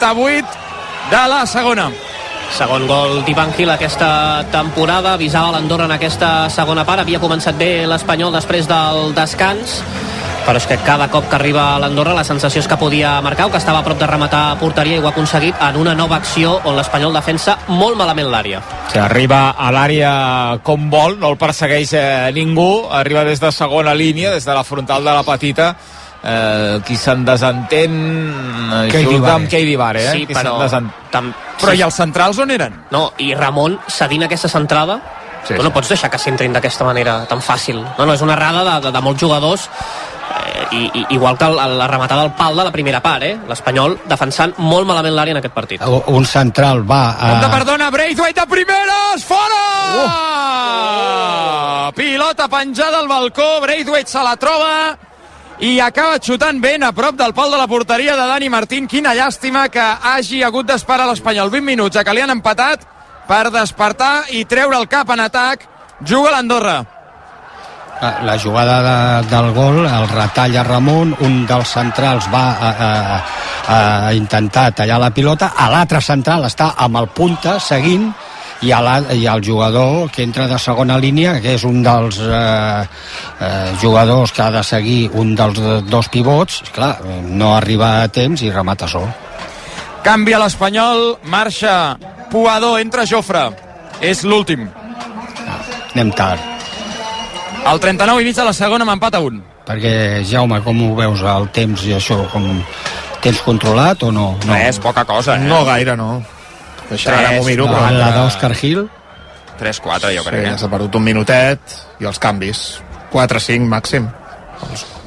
8 de la segona. Segon gol d'Ivan Gil aquesta temporada, avisava l'Andorra en aquesta segona part, havia començat bé l'Espanyol després del descans, però és que cada cop que arriba a l'Andorra la sensació és que podia marcar o que estava a prop de rematar porteria i ho ha aconseguit en una nova acció on l'Espanyol defensa molt malament l'àrea. que arriba a l'àrea com vol, no el persegueix eh, ningú, arriba des de segona línia, des de la frontal de la petita, eh, qui se'n desentén Keidi juga amb Keidi Bare, eh? Sí, Qui però... se'n desent- Tam... Però i els centrals on eren? No, i Ramon cedint aquesta centrada Sí, sí, tu no pots deixar que s'entrin d'aquesta manera tan fàcil. No, no, és una errada de, de, de molts jugadors eh, i, i, igual que el, la rematada al pal de la primera part, eh? L'Espanyol defensant molt malament l'àrea en aquest partit. Un central va a... Compte, perdona, Braithwaite de primeres, fora! Uh! Pilota penjada al balcó, Braithwaite se la troba i acaba xutant ben a prop del pal de la porteria de Dani Martín. Quina llàstima que hagi hagut d'esperar l'Espanyol 20 minuts a que li han empatat per despertar i treure el cap en atac. Juga l'Andorra. La, jugada de, del gol, el retalla Ramon, un dels centrals va a, a, a intentar tallar la pilota, a l'altre central està amb el punta seguint i, a la, i el jugador que entra de segona línia, que és un dels eh, eh, jugadors que ha de seguir un dels dos pivots, clar, no arriba a temps i remata sol. Canvia l'Espanyol, marxa Puador, entra Jofre. És l'últim. Anem tard. El 39 i mig de la segona m'empat a un. Perquè, Jaume, com ho veus, el temps i això, com tens controlat o no? No, és poca cosa, eh? No gaire, no. Això ara m'ho miro, però... La, la d'Òscar Gil? 3-4, jo Sí, crec. s'ha perdut un minutet i els canvis. 4-5 màxim.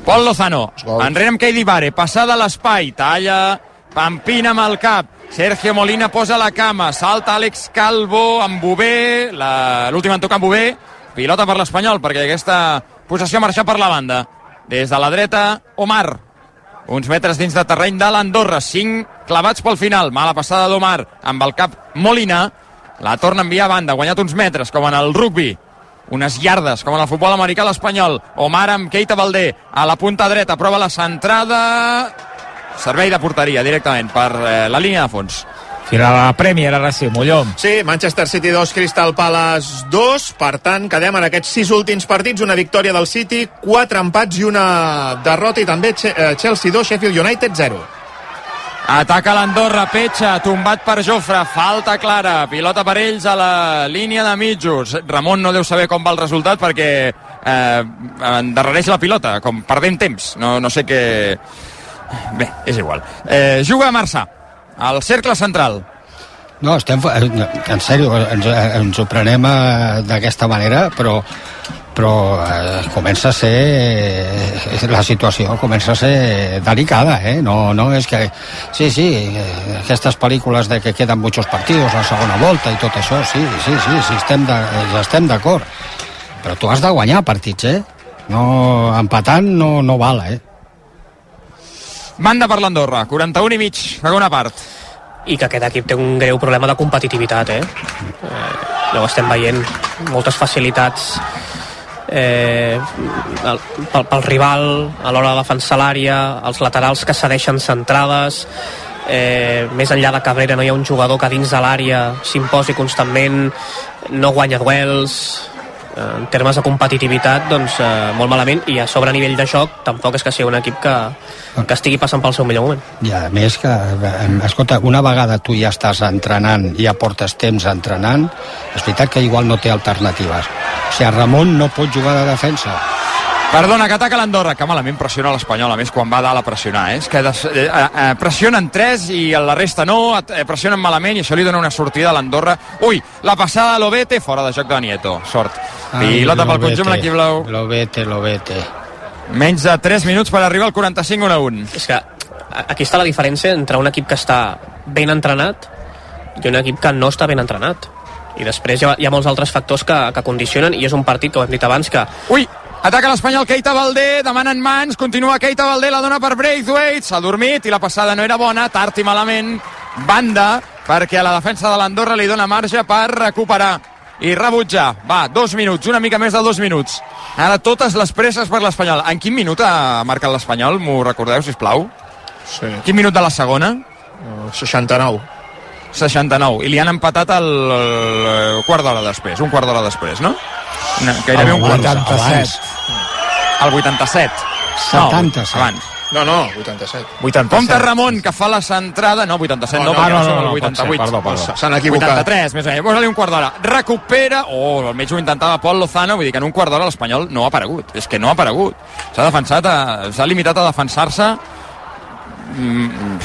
Pol Lozano, gols. enrere amb Keidi Bare, passada a l'espai, talla, Pampina amb el cap, Sergio Molina posa la cama, salta Àlex Calvo amb Bové, la- l'últim en tocar amb Bové, pilota per l'Espanyol, perquè aquesta possessió ha marxat per la banda. Des de la dreta, Omar, uns metres dins de terreny de l'Andorra, 5 clavats pel final, mala passada d'Omar, amb el cap Molina, la torna a enviar a banda, guanyat uns metres, com en el rugby, unes yardes, com en el futbol americà l'Espanyol. Omar amb Keita Valdé a la punta dreta, prova la centrada... Servei de porteria directament per eh, la línia de fons. Final a la Premier, ara sí, Mollom. Sí, Manchester City 2, Crystal Palace 2. Per tant, quedem en aquests sis últims partits. Una victòria del City, quatre empats i una derrota. I també eh, Chelsea 2, Sheffield United 0. Ataca l'Andorra, Petxa, tombat per Jofre, falta clara, pilota per ells a la línia de mitjos. Ramon no deu saber com va el resultat perquè eh, endarrereix la pilota, com perdent temps. No, no sé què... Bé, és igual. Eh, juga a Marçà, al cercle central. No, estem... En sèrio, ens, ens ho prenem eh, d'aquesta manera, però però eh, comença a ser eh, la situació comença a ser delicada eh? no, no és que sí, sí, eh, aquestes pel·lícules de que queden muchos partidos a la segona volta i tot això, sí, sí, sí, sí estem estem d'acord però tu has de guanyar partits, eh? No, empatant no, no val, eh? Manda per l'Andorra, 41 i mig, segona part. i que aquest equip té un greu problema de competitivitat eh? eh ja ho estem veient moltes facilitats eh, el, pel, pel rival a l'hora de defensar l'àrea els laterals que cedeixen centrades eh, més enllà de Cabrera no hi ha un jugador que dins de l'àrea s'imposi constantment no guanya duels en termes de competitivitat doncs eh, molt malament i a sobre a nivell de joc tampoc és que sigui un equip que, que estigui passant pel seu millor moment I a més que, eh, escolta, una vegada tu ja estàs entrenant, ja portes temps entrenant, és veritat que igual no té alternatives. O sigui, Ramon no pot jugar de defensa. Perdona, que ataca l'Andorra, que malament pressiona l'Espanyol, a més quan va a dalt a pressionar, eh? És que des, eh, eh, pressionen tres i la resta no, eh, pressionen malament i això li dona una sortida a l'Andorra. Ui, la passada a l'Obete, fora de joc de Nieto, sort. Pilota pel conjunt l'equip blau. Lobete, Lobete. Menys de 3 minuts per arribar al 45 1 a 1. és que aquí està la diferència entre un equip que està ben entrenat i un equip que no està ben entrenat i després hi ha, hi ha molts altres factors que, que condicionen i és un partit que ho hem dit abans que Ui, ataca l'Espanyol Keita Valdé, demanen mans, continua Keita Valdé, la dona per Braithwaite, s'ha dormit i la passada no era bona, tard i malament, banda, perquè a la defensa de l'Andorra li dona marge per recuperar i rebutjar. Va, dos minuts, una mica més de dos minuts. Ara totes les presses per l'Espanyol. En quin minut ha marcat l'Espanyol? M'ho recordeu, si plau? Sí. Quin minut de la segona? 69. 69. I li han empatat el, el quart d'hora després, un quart d'hora després, no? Una, gairebé un quart d'hora. 87. El 87. 77. No, abans. No, no, 87. 87. Compte Ramon, que fa la centrada... No, 87 no, Oh, no, perquè no, no, el no, pot ser, 88. perdó, perdó. S'han equivocat. 83, més o menys. Posa-li un quart d'hora. Recupera... Oh, almenys ho intentava Pol Lozano, vull dir que en un quart d'hora l'Espanyol no ha aparegut. És que no ha aparegut. S'ha defensat, a- s'ha limitat a defensar-se... Mm,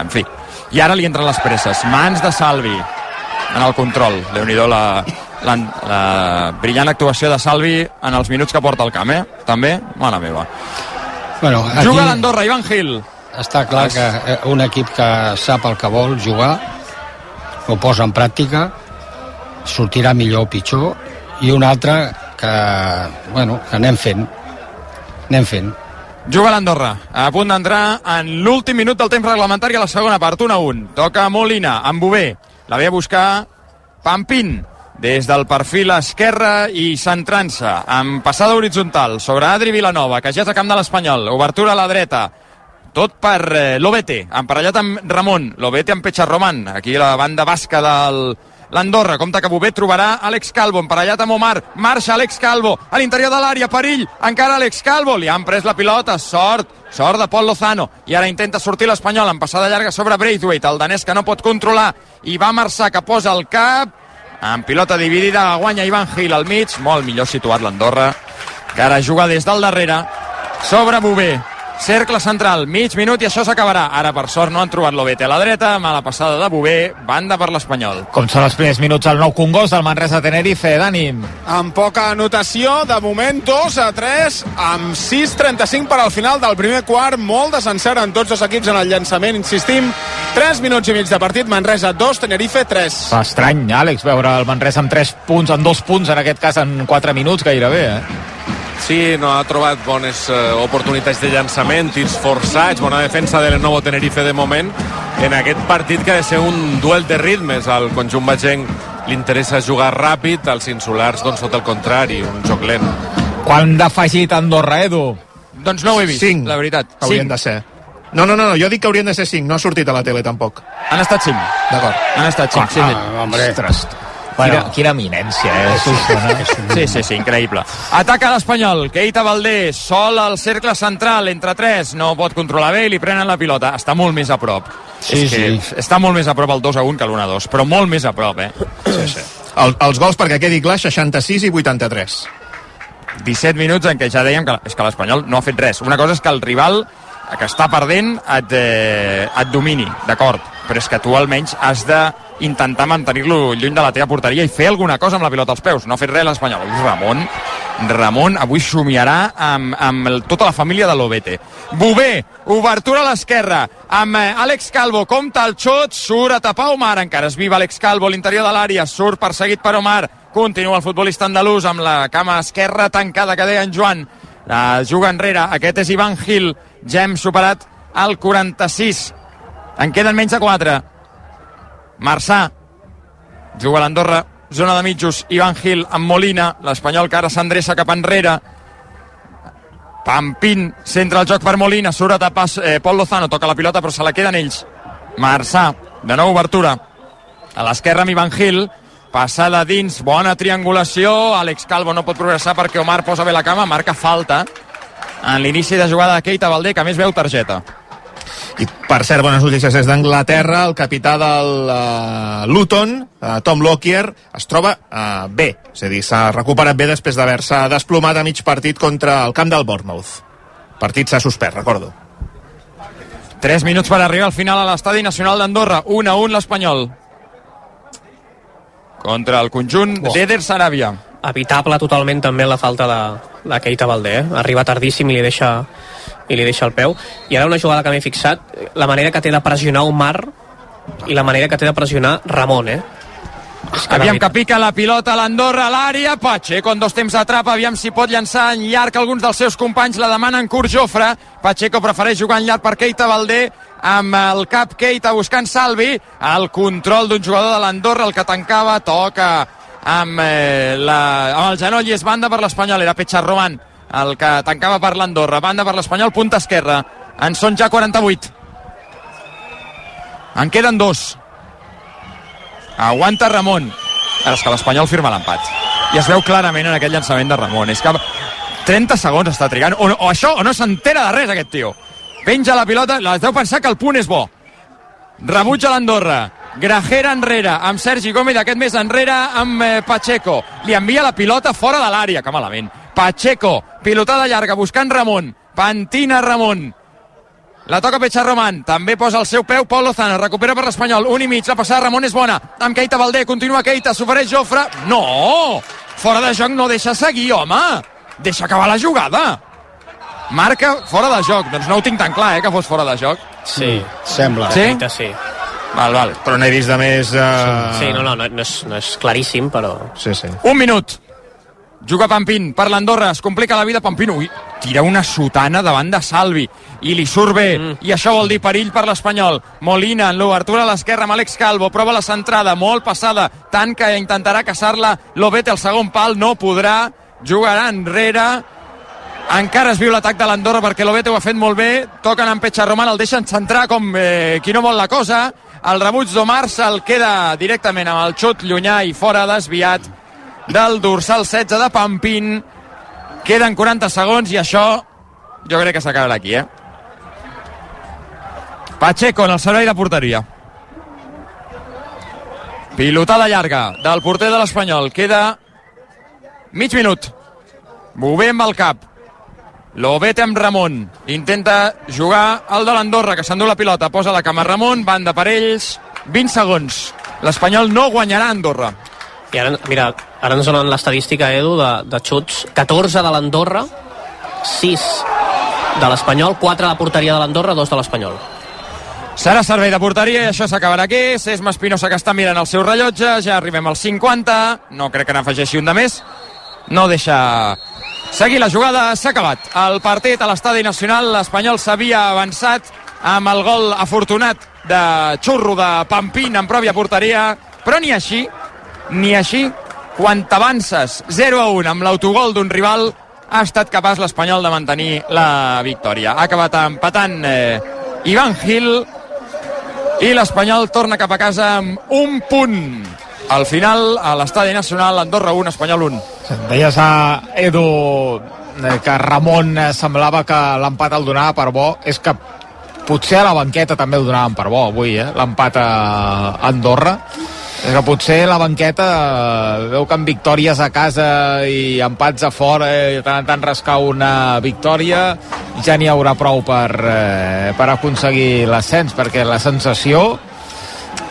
en fi. I ara li entren les presses. Mans de Salvi en el control. déu nhi la, la, la brillant actuació de Salvi en els minuts que porta al camp, eh? També, mare meva. Bueno, aquí Juga l'Andorra, Ivan Gil. està clar que eh, un equip que sap el que vol jugar ho posa en pràctica sortirà millor o pitjor i un altre que, bueno, que anem fent anem fent Juga l'Andorra, a punt d'entrar en l'últim minut del temps reglamentari a la segona part, 1 a 1. Toca Molina, amb Bové, la ve a buscar Pampín, des del perfil esquerre i centrant-se, amb passada horitzontal sobre Adri Vilanova, que ja és a camp de l'Espanyol, obertura a la dreta, tot per eh, l'Obete, emparellat amb Ramon, l'Obete amb Pecharroman, aquí la banda basca del l'Andorra, compta que Bobet trobarà Àlex Calvo, emparellat amb Omar, marxa Àlex Calvo, a l'interior de l'àrea, perill, encara Àlex Calvo, li han pres la pilota, sort, sort de Pol Lozano, i ara intenta sortir l'Espanyol en passada llarga sobre Braithwaite, el danès que no pot controlar, i va Marçà que posa el cap, amb pilota dividida, guanya Ivan Gil al mig, molt millor situat l'Andorra, que ara juga des del darrere, sobre Bové, cercle central, mig minut i això s'acabarà. Ara, per sort, no han trobat l'Obete a la dreta, mala passada de Bové, banda per l'Espanyol. Com són els primers minuts al nou Congost del Manresa Tenerife, Dani? amb poca anotació, de moment 2 a 3, amb 6.35 per al final del primer quart, molt de sencer en tots dos equips en el llançament, insistim, 3 minuts i mig de partit, Manresa 2, Tenerife 3. Fa estrany, Àlex, veure el Manresa amb 3 punts, en 2 punts, en aquest cas en 4 minuts gairebé, eh? Sí, no ha trobat bones eh, oportunitats de llançament, tirs forçats, bona defensa de Lenovo Tenerife de moment. En aquest partit que ha de ser un duel de ritmes, al conjunt bagenc li interessa jugar ràpid, als insulars doncs tot el contrari, un joc lent. Quan d'afegit Andorra, Edu? Doncs no ho he vist, 5, la veritat. Haurien Cinc. de ser. No, no, no, no, jo dic que haurien de ser 5, no ha sortit a la tele tampoc. Han estat 5. D'acord. Han estat 5, sí. ah, hombre, Ostres, quina, quina eminència, eh? Solsona. Sí, sí, sí, increïble. Ataca l'Espanyol, Keita Valdés, sol al cercle central, entre tres, no pot controlar bé i li prenen la pilota. Està molt més a prop. Sí, És que sí. Està molt més a prop el 2 a 1 que l'1 a 2, però molt més a prop, eh? Sí, sí. El, els gols, perquè quedi clar, 66 i 83. 17 minuts en què ja dèiem que, és que l'Espanyol no ha fet res. Una cosa és que el rival que està perdent et, eh, et domini, d'acord, però és que tu almenys has d'intentar mantenir-lo lluny de la teva porteria i fer alguna cosa amb la pilota als peus. No ha fet res l'Espanyol. Ramon, Ramon avui somiarà amb, amb el, tota la família de l'Obete. Bové, obertura a l'esquerra, amb eh, Àlex Calvo, compta el xot, surt a tapar Omar, encara es viva Àlex Calvo a l'interior de l'àrea, surt perseguit per Omar, continua el futbolista andalús amb la cama esquerra tancada que deia en Joan, la juga enrere, aquest és Ivan Gil, ja hem superat el 46, en queden menys de 4. Marçà, juga a l'Andorra, zona de mitjos, Ivan Gil amb Molina, l'Espanyol que ara s'endreça cap enrere, Pampín centra el joc per Molina, surt a tapar eh, Pol Lozano, toca la pilota però se la queden ells. Marçà, de nou obertura. A l'esquerra amb Ivan Gil, passada dins, bona triangulació, Àlex Calvo no pot progressar perquè Omar posa bé la cama, marca falta en l'inici de jugada de Keita Valdé, que més veu targeta. I, per cert, bones notícies des d'Anglaterra. El capità del uh, Luton, uh, Tom Lockyer, es troba uh, bé. És a dir, s'ha recuperat bé després d'haver-se desplomat a mig partit contra el camp del Bournemouth. Partit s'ha suspès, recordo. 3 minuts per arribar al final a l'Estadi Nacional d'Andorra. 1 a 1 l'Espanyol. Contra el conjunt oh. d'Eder Saràbia. Evitable totalment també la falta de, de Keita Valdé, eh? arriba tardíssim i li deixa i li deixa el peu i ara una jugada que m'he fixat la manera que té de pressionar Omar i la manera que té de pressionar Ramon eh? És que Aviam que pica la pilota a l'Andorra a l'àrea, Pacheco en dos temps atrapa, aviam si pot llançar en llarg alguns dels seus companys, la demanen Kurt Jofre, Pacheco prefereix jugar en llarg per Keita Valdé, amb el cap Keita buscant Salvi, el control d'un jugador de l'Andorra, el que tancava, toca amb, eh, la, amb el genoll i és banda per l'Espanyol, era Pecharroman el que tancava per l'Andorra, banda per l'Espanyol, punta esquerra, en són ja 48. En queden dos. Aguanta Ramon. És que l'Espanyol firma l'empat. I es veu clarament en aquest llançament de Ramon. És que 30 segons està trigant. O, o això, o no s'entera de res, aquest tio. Penja la pilota, la deu pensar que el punt és bo. Rebutja l'Andorra. Grajera enrere, amb Sergi Gómez, aquest més enrere, amb eh, Pacheco. Li envia la pilota fora de l'àrea, que malament. Pacheco, pilotada llarga, buscant Ramon. Pantina Ramon. La toca Pecha Roman, també posa el seu peu Pau Lozano, recupera per l'Espanyol, un i mig, la passada Ramon és bona, amb Keita Valdé, continua Keita, s'ofereix Jofre, no! Fora de joc no deixa seguir, home! Deixa acabar la jugada! Marca fora de joc, doncs no ho tinc tan clar, eh, que fos fora de joc. Sí, Sembla. Sí? Keita sí. Val, val. Però n'he vist de més... Uh... Sí, no, no, no, no, és, no és claríssim, però... Sí, sí. Un minut. Juga Pampín per l'Andorra, es complica la vida Pampín. Ui, tira una sotana davant de Salvi i li surt bé, mm. i això vol dir perill per l'Espanyol. Molina en l'obertura a l'esquerra amb Àlex Calvo, prova la centrada, molt passada, tant que intentarà caçar-la Lobete al segon pal, no podrà, jugarà enrere, encara es viu l'atac de l'Andorra perquè l'Obete ho ha fet molt bé, toquen amb Petxa Roman, el deixen centrar com eh, qui no vol la cosa, el rebuig d'Omar se'l queda directament amb el xut llunyà i fora desviat del dorsal 16 de Pampín. Queden 40 segons i això jo crec que s'acabarà aquí, eh? Pacheco en el servei de porteria. Pilotada llarga del porter de l'Espanyol. Queda mig minut. Amb el cap. Lobete amb Ramon. Intenta jugar el de l'Andorra, que s'endú la pilota. Posa la cama Ramon, banda per ells. 20 segons. L'Espanyol no guanyarà a Andorra. I ara, mira, ara ens donen l'estadística, Edu, de, de xuts. 14 de l'Andorra, 6 de l'Espanyol, 4 de la porteria de l'Andorra, 2 de l'Espanyol. Serà servei de porteria i això s'acabarà aquí. Sesma Espinosa que està mirant el seu rellotge. Ja arribem als 50. No crec que n'afegeixi un de més. No deixa seguir la jugada. S'ha acabat el partit a l'Estadi Nacional. L'Espanyol s'havia avançat amb el gol afortunat de xurro de Pampín en pròpia porteria. Però ni així, ni així, quan t'avances 0 a 1 amb l'autogol d'un rival, ha estat capaç l'Espanyol de mantenir la victòria. Ha acabat empatant eh, Ivan Gil i l'Espanyol torna cap a casa amb un punt. Al final, a l'Estadi Nacional, Andorra 1, Espanyol 1. Deies a Edu eh, que Ramon eh, semblava que l'empat el donava per bo. És que potser a la banqueta també ho donaven per bo avui, eh? l'empat a Andorra. És que potser la banqueta eh, veu que amb victòries a casa i empats a fora i de tant en tant rascar una victòria ja n'hi haurà prou per, eh, per aconseguir l'ascens perquè la sensació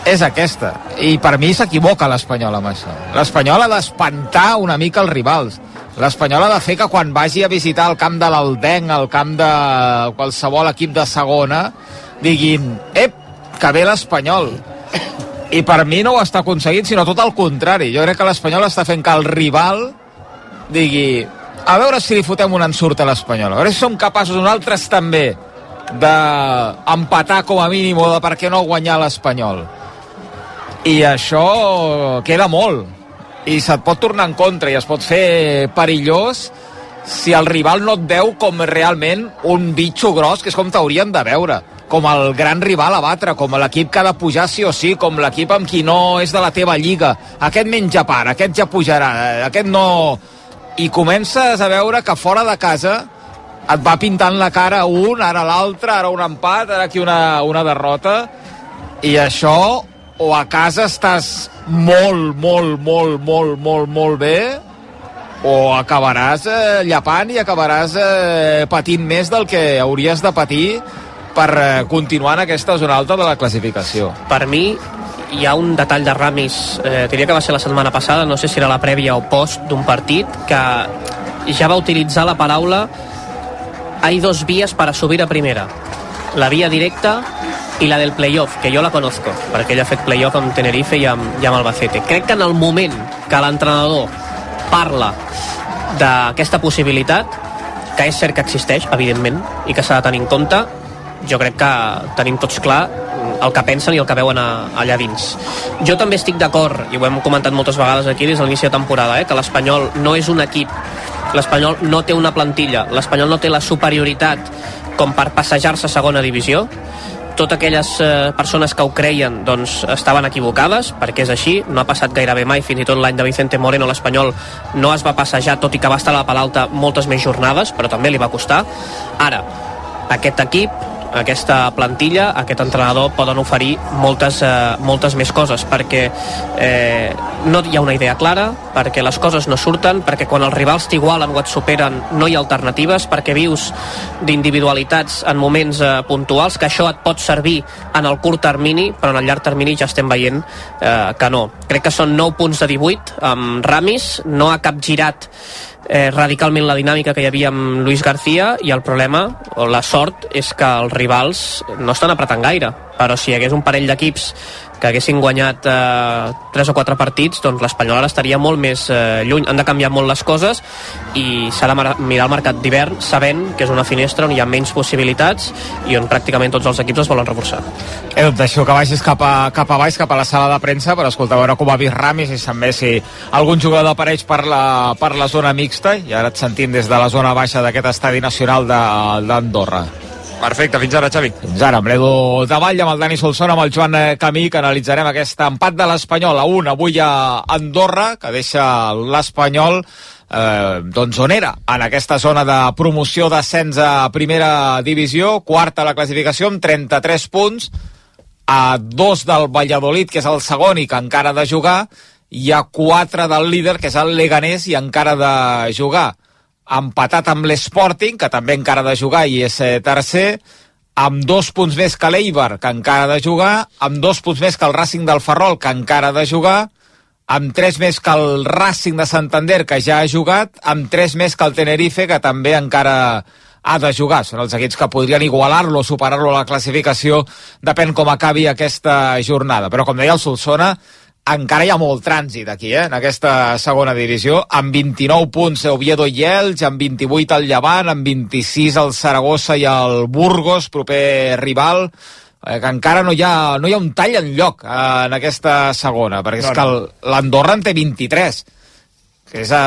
és aquesta i per mi s'equivoca l'Espanyol amb això l'Espanyol ha d'espantar una mica els rivals l'Espanyol ha de fer que quan vagi a visitar el camp de l'Aldenc el camp de qualsevol equip de segona diguin, ep, que ve l'Espanyol i per mi no ho està aconseguint, sinó tot el contrari. Jo crec que l'Espanyol està fent que el rival digui a veure si li fotem un ensurt a l'Espanyol, a veure si som capaços nosaltres també d'empatar com a mínim o de per què no guanyar l'Espanyol. I això queda molt. I se't pot tornar en contra i es pot fer perillós si el rival no et veu com realment un bitxo gros, que és com t'haurien de veure. Com el gran rival a batre, com l'equip que ha de pujar sí o sí, com l'equip amb qui no és de la teva lliga. Aquest menja part, aquest ja pujarà, aquest no... I comences a veure que fora de casa et va pintant la cara un, ara l'altre, ara un empat, ara aquí una, una derrota, i això o a casa estàs molt, molt, molt, molt, molt, molt bé, o acabaràs eh, llapant i acabaràs eh, patint més del que hauries de patir per eh, continuar en aquesta zona alta de la classificació. Per mi hi ha un detall de Ramis, eh, diria que va ser la setmana passada, no sé si era la prèvia o post d'un partit, que ja va utilitzar la paraula hay dos vías para subir a primera. La vía directa i la del playoff, que jo la conozco, perquè ell ha fet playoff amb Tenerife i amb, i amb Albacete. Crec que en el moment que l'entrenador parla d'aquesta possibilitat, que és cert que existeix, evidentment, i que s'ha de tenir en compte, jo crec que tenim tots clar el que pensen i el que veuen a, allà dins. Jo també estic d'acord, i ho hem comentat moltes vegades aquí des de l'inici de temporada, eh, que l'Espanyol no és un equip, l'Espanyol no té una plantilla, l'Espanyol no té la superioritat com per passejar-se a segona divisió, totes aquelles eh, persones que ho creien doncs estaven equivocades, perquè és així, no ha passat gairebé mai, fins i tot l'any de Vicente Moreno l'Espanyol no es va passejar, tot i que va estar a la Palalta moltes més jornades, però també li va costar. Ara, aquest equip aquesta plantilla, aquest entrenador poden oferir moltes, eh, moltes més coses perquè eh, no hi ha una idea clara, perquè les coses no surten, perquè quan els rivals t'igualen o et superen no hi ha alternatives, perquè vius d'individualitats en moments eh, puntuals, que això et pot servir en el curt termini, però en el llarg termini ja estem veient eh, que no. Crec que són 9 punts de 18 amb Ramis, no ha capgirat eh, radicalment la dinàmica que hi havia amb Luis García i el problema, o la sort, és que els rivals no estan apretant gaire però si hi hagués un parell d'equips que haguessin guanyat eh, 3 o 4 partits, doncs l'Espanyol ara estaria molt més eh, lluny. Han de canviar molt les coses i s'ha de mirar el mercat d'hivern sabent que és una finestra on hi ha menys possibilitats i on pràcticament tots els equips es volen reforçar. Eh, et deixo que vagis cap a, cap a baix, cap a la sala de premsa, per escoltar veure com ha vist Ramis i també si algun jugador apareix per la, per la zona mixta i ara et sentim des de la zona baixa d'aquest estadi nacional d'Andorra. Perfecte, fins ara, Xavi. Fins ara, amb l'Edu Davall, amb el Dani Solsona, amb el Joan eh, Camí, que analitzarem aquest empat de l'Espanyol a 1 avui a Andorra, que deixa l'Espanyol eh, doncs on era, en aquesta zona de promoció d'ascens a primera divisió, quarta a la classificació amb 33 punts, a dos del Valladolid, que és el segon i que encara ha de jugar, i a quatre del líder, que és el Leganés, i encara ha de jugar empatat amb l'Sporting, que també encara ha de jugar i és eh, tercer, amb dos punts més que l'Eibar, que encara ha de jugar, amb dos punts més que el Racing del Ferrol, que encara ha de jugar, amb tres més que el Racing de Santander, que ja ha jugat, amb tres més que el Tenerife, que també encara ha de jugar. Són els equips que podrien igualar-lo o superar-lo a la classificació, depèn com acabi aquesta jornada. Però, com deia el Solsona, encara hi ha molt trànsit aquí, eh, en aquesta segona divisió, amb 29 punts Oviedo i Elx, amb 28 el Llevant, amb 26 el Saragossa i el Burgos, proper rival, eh, que encara no hi ha, no hi ha un tall en lloc eh, en aquesta segona, perquè no, és que l'Andorra en té 23, que és a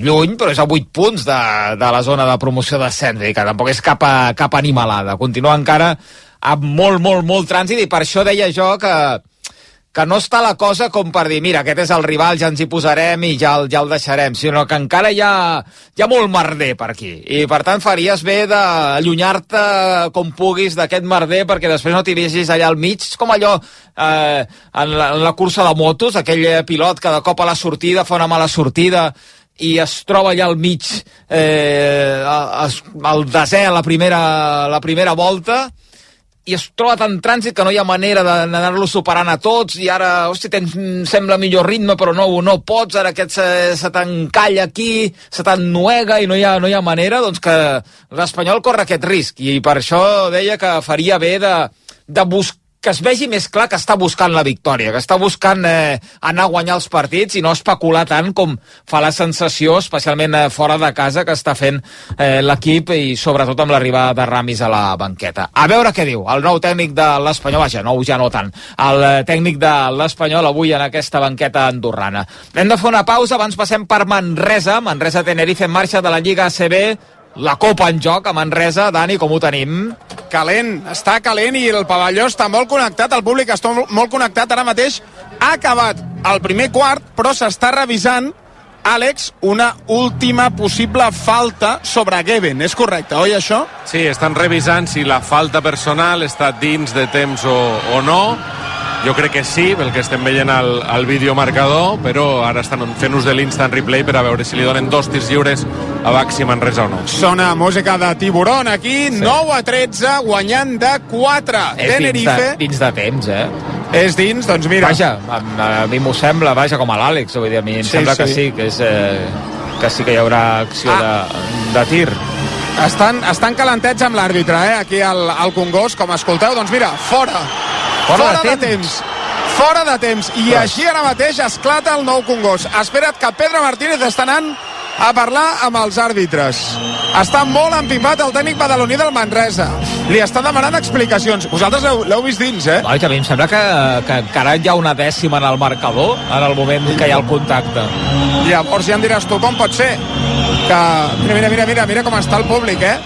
lluny, però és a 8 punts de, de la zona de promoció d'ascens, que tampoc és cap, a, cap animalada. Continua encara amb molt, molt, molt trànsit, i per això deia jo que que no està la cosa com per dir, mira, aquest és el rival, ja ens hi posarem i ja el, ja el deixarem, sinó que encara hi ha, hi ha molt merder per aquí. I, per tant, faries bé d'allunyar-te com puguis d'aquest merder perquè després no t'hi vegis allà al mig. És com allò eh, en, la, en la cursa de motos, aquell pilot que de cop a la sortida fa una mala sortida i es troba allà al mig eh, al desè la primera, la primera volta i es troba tan trànsit que no hi ha manera d'anar-lo superant a tots i ara, hosti, tens, sembla millor ritme però no, no pots, ara aquest se, se t'encalla aquí, se t'ennuega i no hi, ha, no hi ha manera, doncs que l'Espanyol corre aquest risc. I per això deia que faria bé de, de buscar que es vegi més clar que està buscant la victòria, que està buscant eh, anar a guanyar els partits i no especular tant com fa la sensació, especialment eh, fora de casa, que està fent eh, l'equip i sobretot amb l'arribada de Ramis a la banqueta. A veure què diu el nou tècnic de l'Espanyol, vaja, nou ja no tant, el eh, tècnic de l'Espanyol avui en aquesta banqueta andorrana. Hem de fer una pausa, abans passem per Manresa, Manresa-Tenerife en marxa de la Lliga ACB, la Copa en joc a Manresa. Dani, com ho tenim? Calent, està calent i el pavelló està molt connectat, el públic està molt connectat ara mateix. Ha acabat el primer quart, però s'està revisant Àlex, una última possible falta sobre Geben. És correcte, oi, això? Sí, estan revisant si la falta personal està dins de temps o, o no jo crec que sí, pel que estem veient al, al videomarcador, però ara estan fent ús de l'instant replay per a veure si li donen dos tirs lliures a Baxi Manresa o no. Sona música de Tiburon aquí, sí. 9 a 13, guanyant de 4. És Tenerife. Dins de, dins de temps, eh? És dins, doncs mira... Vaja, a, a mi m'ho sembla, vaja, com a l'Àlex, vull dir, a mi em sí, sembla sí. que sí, que, és, eh, que sí que hi haurà acció ah. de, de tir. Estan, estan calentets amb l'àrbitre, eh, aquí al, al Congost, com escolteu, doncs mira, fora Fora, fora de, temps. de temps. Fora de temps. I Però... així ara mateix esclata el nou Congost. Espera't que Pedro Martínez està anant a parlar amb els àrbitres. Està molt empipat el tècnic badaloní del Manresa. Li està demanant explicacions. Vosaltres l'heu vist dins, eh? Que a mi em sembla que, que encara hi ha una dècima en el marcador en el moment que hi ha el contacte. Llavors ja em diràs tu com pot ser que... Mira, mira, mira, mira, mira com està el públic, eh?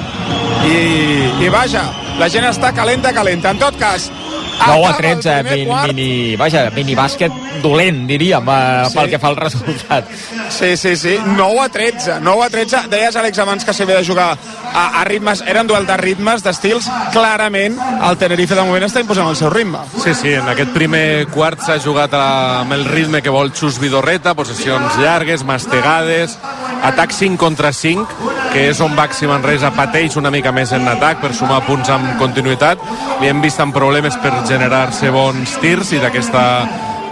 I, i vaja, la gent està calenta, calenta. En tot cas, 9 a acaba el 13, primer mini, mini, vaja, mini bàsquet dolent, diríem, eh, Sí. pel que fa al resultat. Sí, sí, sí, 9 a 13, 9 a 13. Deies, Àlex, abans que s'havia de jugar a, a ritmes, eren duel de ritmes, d'estils. Clarament, el Tenerife de moment està imposant el seu ritme. Sí, sí, en aquest primer quart s'ha jugat a, amb el ritme que vol Xus Vidorreta, possessions llargues, mastegades, atac 5 contra 5, que és on Baxi Manresa pateix una mica més en atac per sumar punts amb continuïtat. Li hem vist amb problemes per generar-se bons tirs i d'aquesta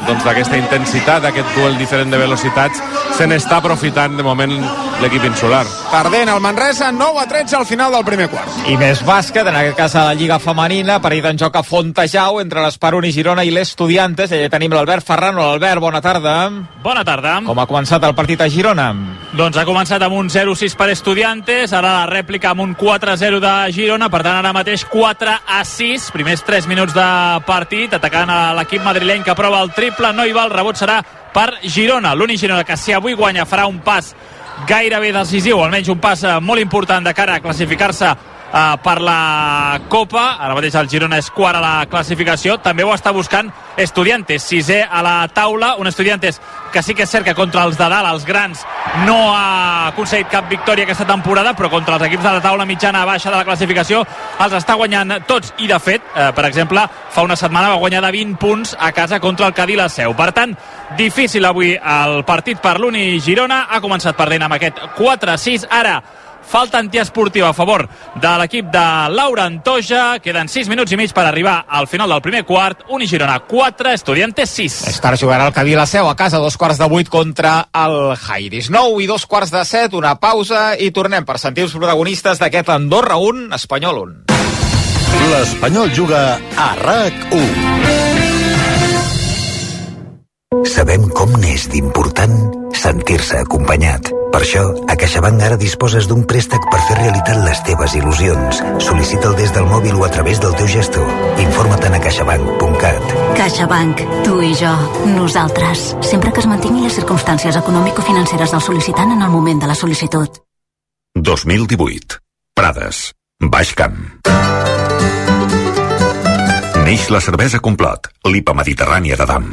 doncs d'aquesta intensitat, d'aquest duel diferent de velocitats, se n'està aprofitant de moment l'equip insular. Perdent el Manresa, 9 a 13 al final del primer quart. I més bàsquet, en aquest cas a la Lliga Femenina, partit en joc a Fontejau entre l'Esperun i Girona i l'Estudiantes. Allà tenim l'Albert Ferrano. Albert, bona tarda. Bona tarda. Com ha començat el partit a Girona? Doncs ha començat amb un 0-6 per Estudiantes, ara la rèplica amb un 4-0 de Girona, per tant ara mateix 4 a 6, primers 3 minuts de partit, atacant a l'equip madrileny que prova el triple, no hi va, el rebot serà per Girona, l'únic Girona que si avui guanya farà un pas gairebé decisiu, almenys un pas eh, molt important de cara a classificar-se eh, per la Copa. Ara mateix el Girona és quart a la classificació. També ho està buscant Estudiantes, sisè a la taula. Un Estudiantes que sí que és cert que contra els de dalt, els grans, no ha aconseguit cap victòria aquesta temporada, però contra els equips de la taula mitjana baixa de la classificació els està guanyant tots. I, de fet, eh, per exemple, fa una setmana va guanyar de 20 punts a casa contra el Cadí la Seu. Per tant, difícil avui el partit per l'Uni Girona. Ha començat perdent amb aquest 4-6. Ara falta antiesportiva a favor de l'equip de Laura Antoja. Queden 6 minuts i mig per arribar al final del primer quart. Uni Girona 4, Estudiantes 6. Més tard jugarà el Cadí la Seu a casa, dos quarts de vuit contra el Jairis. 9 i dos quarts de set, una pausa i tornem per sentir els protagonistes d'aquest Andorra 1, Espanyol 1. L'Espanyol juga a RAC 1. Sabem com n'és d'important sentir-se acompanyat. Per això, a CaixaBank ara disposes d'un préstec per fer realitat les teves il·lusions. Sol·licita'l des del mòbil o a través del teu gestor. Informa't a caixabank.cat. CaixaBank, tu i jo, nosaltres. Sempre que es mantinguin les circumstàncies econòmico-financeres del sol·licitant en el moment de la sol·licitud. 2018. Prades. Baix Camp. Neix la cervesa Complot, l'IPA mediterrània de Dam.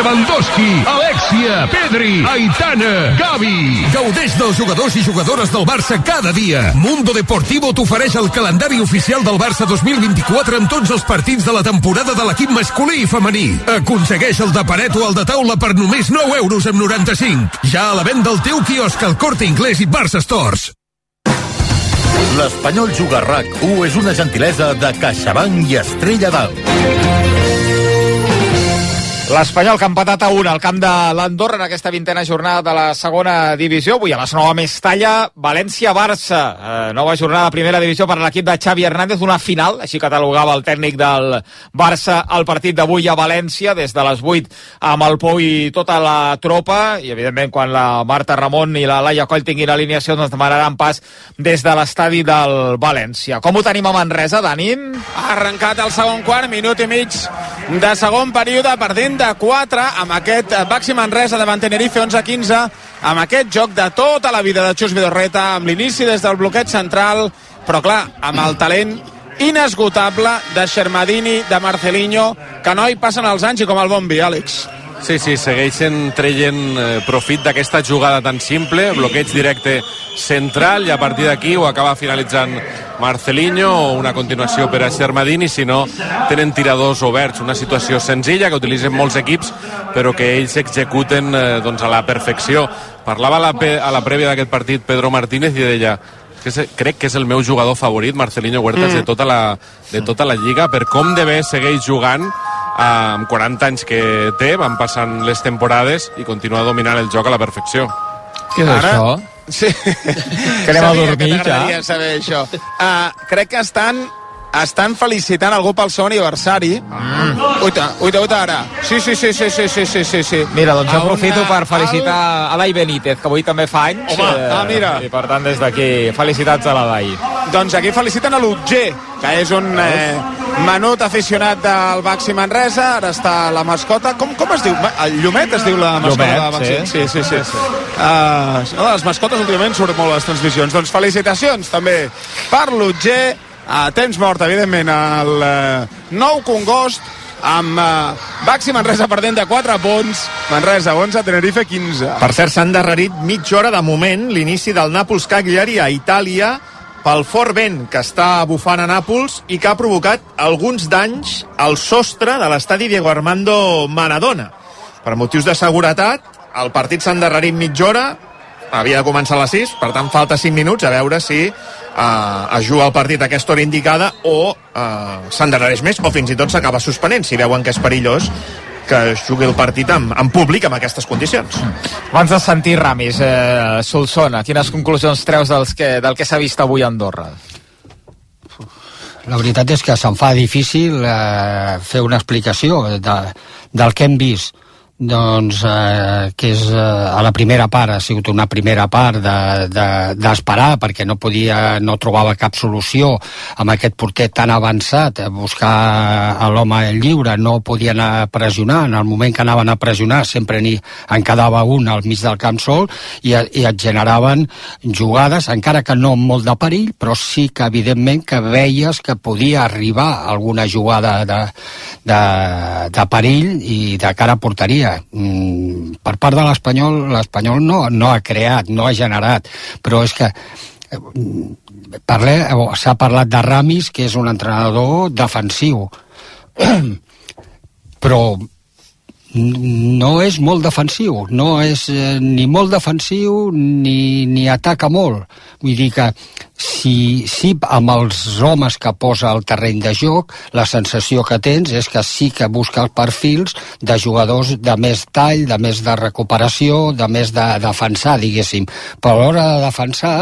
Lewandowski, Alexia, Pedri, Aitana, Gavi. Gaudeix dels jugadors i jugadores del Barça cada dia. Mundo Deportivo t'ofereix el calendari oficial del Barça 2024 amb tots els partits de la temporada de l'equip masculí i femení. Aconsegueix el de paret o el de taula per només 9 euros amb 95. Ja a la venda al teu quiosc al Corte Inglés i Barça Stores. L'Espanyol juga a RAC 1 és una gentilesa de CaixaBank i Estrella d'Alt. L'Espanyol que ha empatat a 1 al camp de l'Andorra en aquesta vintena jornada de la segona divisió. Avui a les 9 a Mestalla, València-Barça. Eh, nova jornada de primera divisió per a l'equip de Xavi Hernández, una final, així catalogava el tècnic del Barça el partit d'avui a València, des de les 8 amb el Pou i tota la tropa, i evidentment quan la Marta Ramon i la Laia Coll tinguin alineació doncs demanaran pas des de l'estadi del València. Com ho tenim a Manresa, Dani? Ha arrencat el segon quart, minut i mig de segon període, perdent de 4 amb aquest Baxi Manresa davant Tenerife 11-15, amb aquest joc de tota la vida de Xus Vidorreta, amb l'inici des del bloqueig central, però clar, amb el talent inesgotable de Xermadini, de Marcelinho, que no hi passen els anys i com el bombi, Àlex. Sí, sí, segueixen traient eh, profit d'aquesta jugada tan simple, bloqueig directe central i a partir d'aquí ho acaba finalitzant Marcelinho o una continuació per a Xermadini, si no tenen tiradors oberts, una situació senzilla que utilitzen molts equips però que ells executen eh, doncs a la perfecció. Parlava a la, a la prèvia d'aquest partit Pedro Martínez i deia que és, crec que és el meu jugador favorit, Marcelinho Huertas, Mm. de, tota la, de tota la lliga, per com de bé segueix jugant amb 40 anys que té, van passant les temporades i continua dominant el joc a la perfecció. Què és Ara- això? Sí. Que anem a dormir, que t'agradaria ja. saber això. Uh, crec que estan estan felicitant algú pel seu aniversari. Mm. Uita, uita, uita, ara. Sí, sí, sí, sí, sí, sí, sí, sí, sí. Mira, doncs jo aprofito per felicitar a l'Ai Benítez, que avui també fa anys. Home, ah, mira. I per tant, des d'aquí, felicitats a l'Adai. Doncs aquí feliciten a l'Utger, que és un eh, menut aficionat del Baxi Manresa, ara està la mascota, com, com es diu? El Llumet es diu la mascota Llumet, del Baxi? sí. sí, sí. sí. Uh, no, les mascotes últimament surten molt a les transmissions. Doncs felicitacions també per l'Utger, a temps mort, evidentment, al eh, nou Congost, amb eh, Baxi Manresa perdent de 4 punts, Manresa 11, Tenerife 15. Per cert, s'han darrerit mitja hora de moment l'inici del Nàpols Cagliari a Itàlia pel fort vent que està bufant a Nàpols i que ha provocat alguns danys al sostre de l'estadi Diego Armando Maradona. Per motius de seguretat, el partit s'ha endarrerit mitja hora, havia de començar a les 6, per tant falta 5 minuts a veure si eh, es juga el partit a aquesta hora indicada o eh, s'endarrereix més o fins i tot s'acaba suspenent si veuen que és perillós que es jugui el partit en, en públic amb aquestes condicions. Abans de sentir Ramis, eh, Solsona, quines conclusions treus dels que, del que s'ha vist avui a Andorra? La veritat és que se'm fa difícil eh, fer una explicació de, del que hem vist doncs, eh, que és eh, a la primera part, ha sigut una primera part d'esperar de, de, perquè no podia, no trobava cap solució amb aquest porter tan avançat, a buscar a l'home lliure, no podia anar a pressionar, en el moment que anaven a pressionar sempre n'hi en quedava un al mig del camp sol i, i et generaven jugades, encara que no molt de perill, però sí que evidentment que veies que podia arribar alguna jugada de, de, de perill i de cara a porteria mm, per part de l'Espanyol l'Espanyol no, no ha creat, no ha generat. Però és que eh, s'ha parlat de Ramis que és un entrenador defensiu. Però no és molt defensiu, no és eh, ni molt defensiu ni, ni ataca molt. Vull dir que si, si amb els homes que posa al terreny de joc, la sensació que tens és que sí que busca els perfils de jugadors de més tall, de més de recuperació, de més de defensar, diguéssim. Però a l'hora de defensar,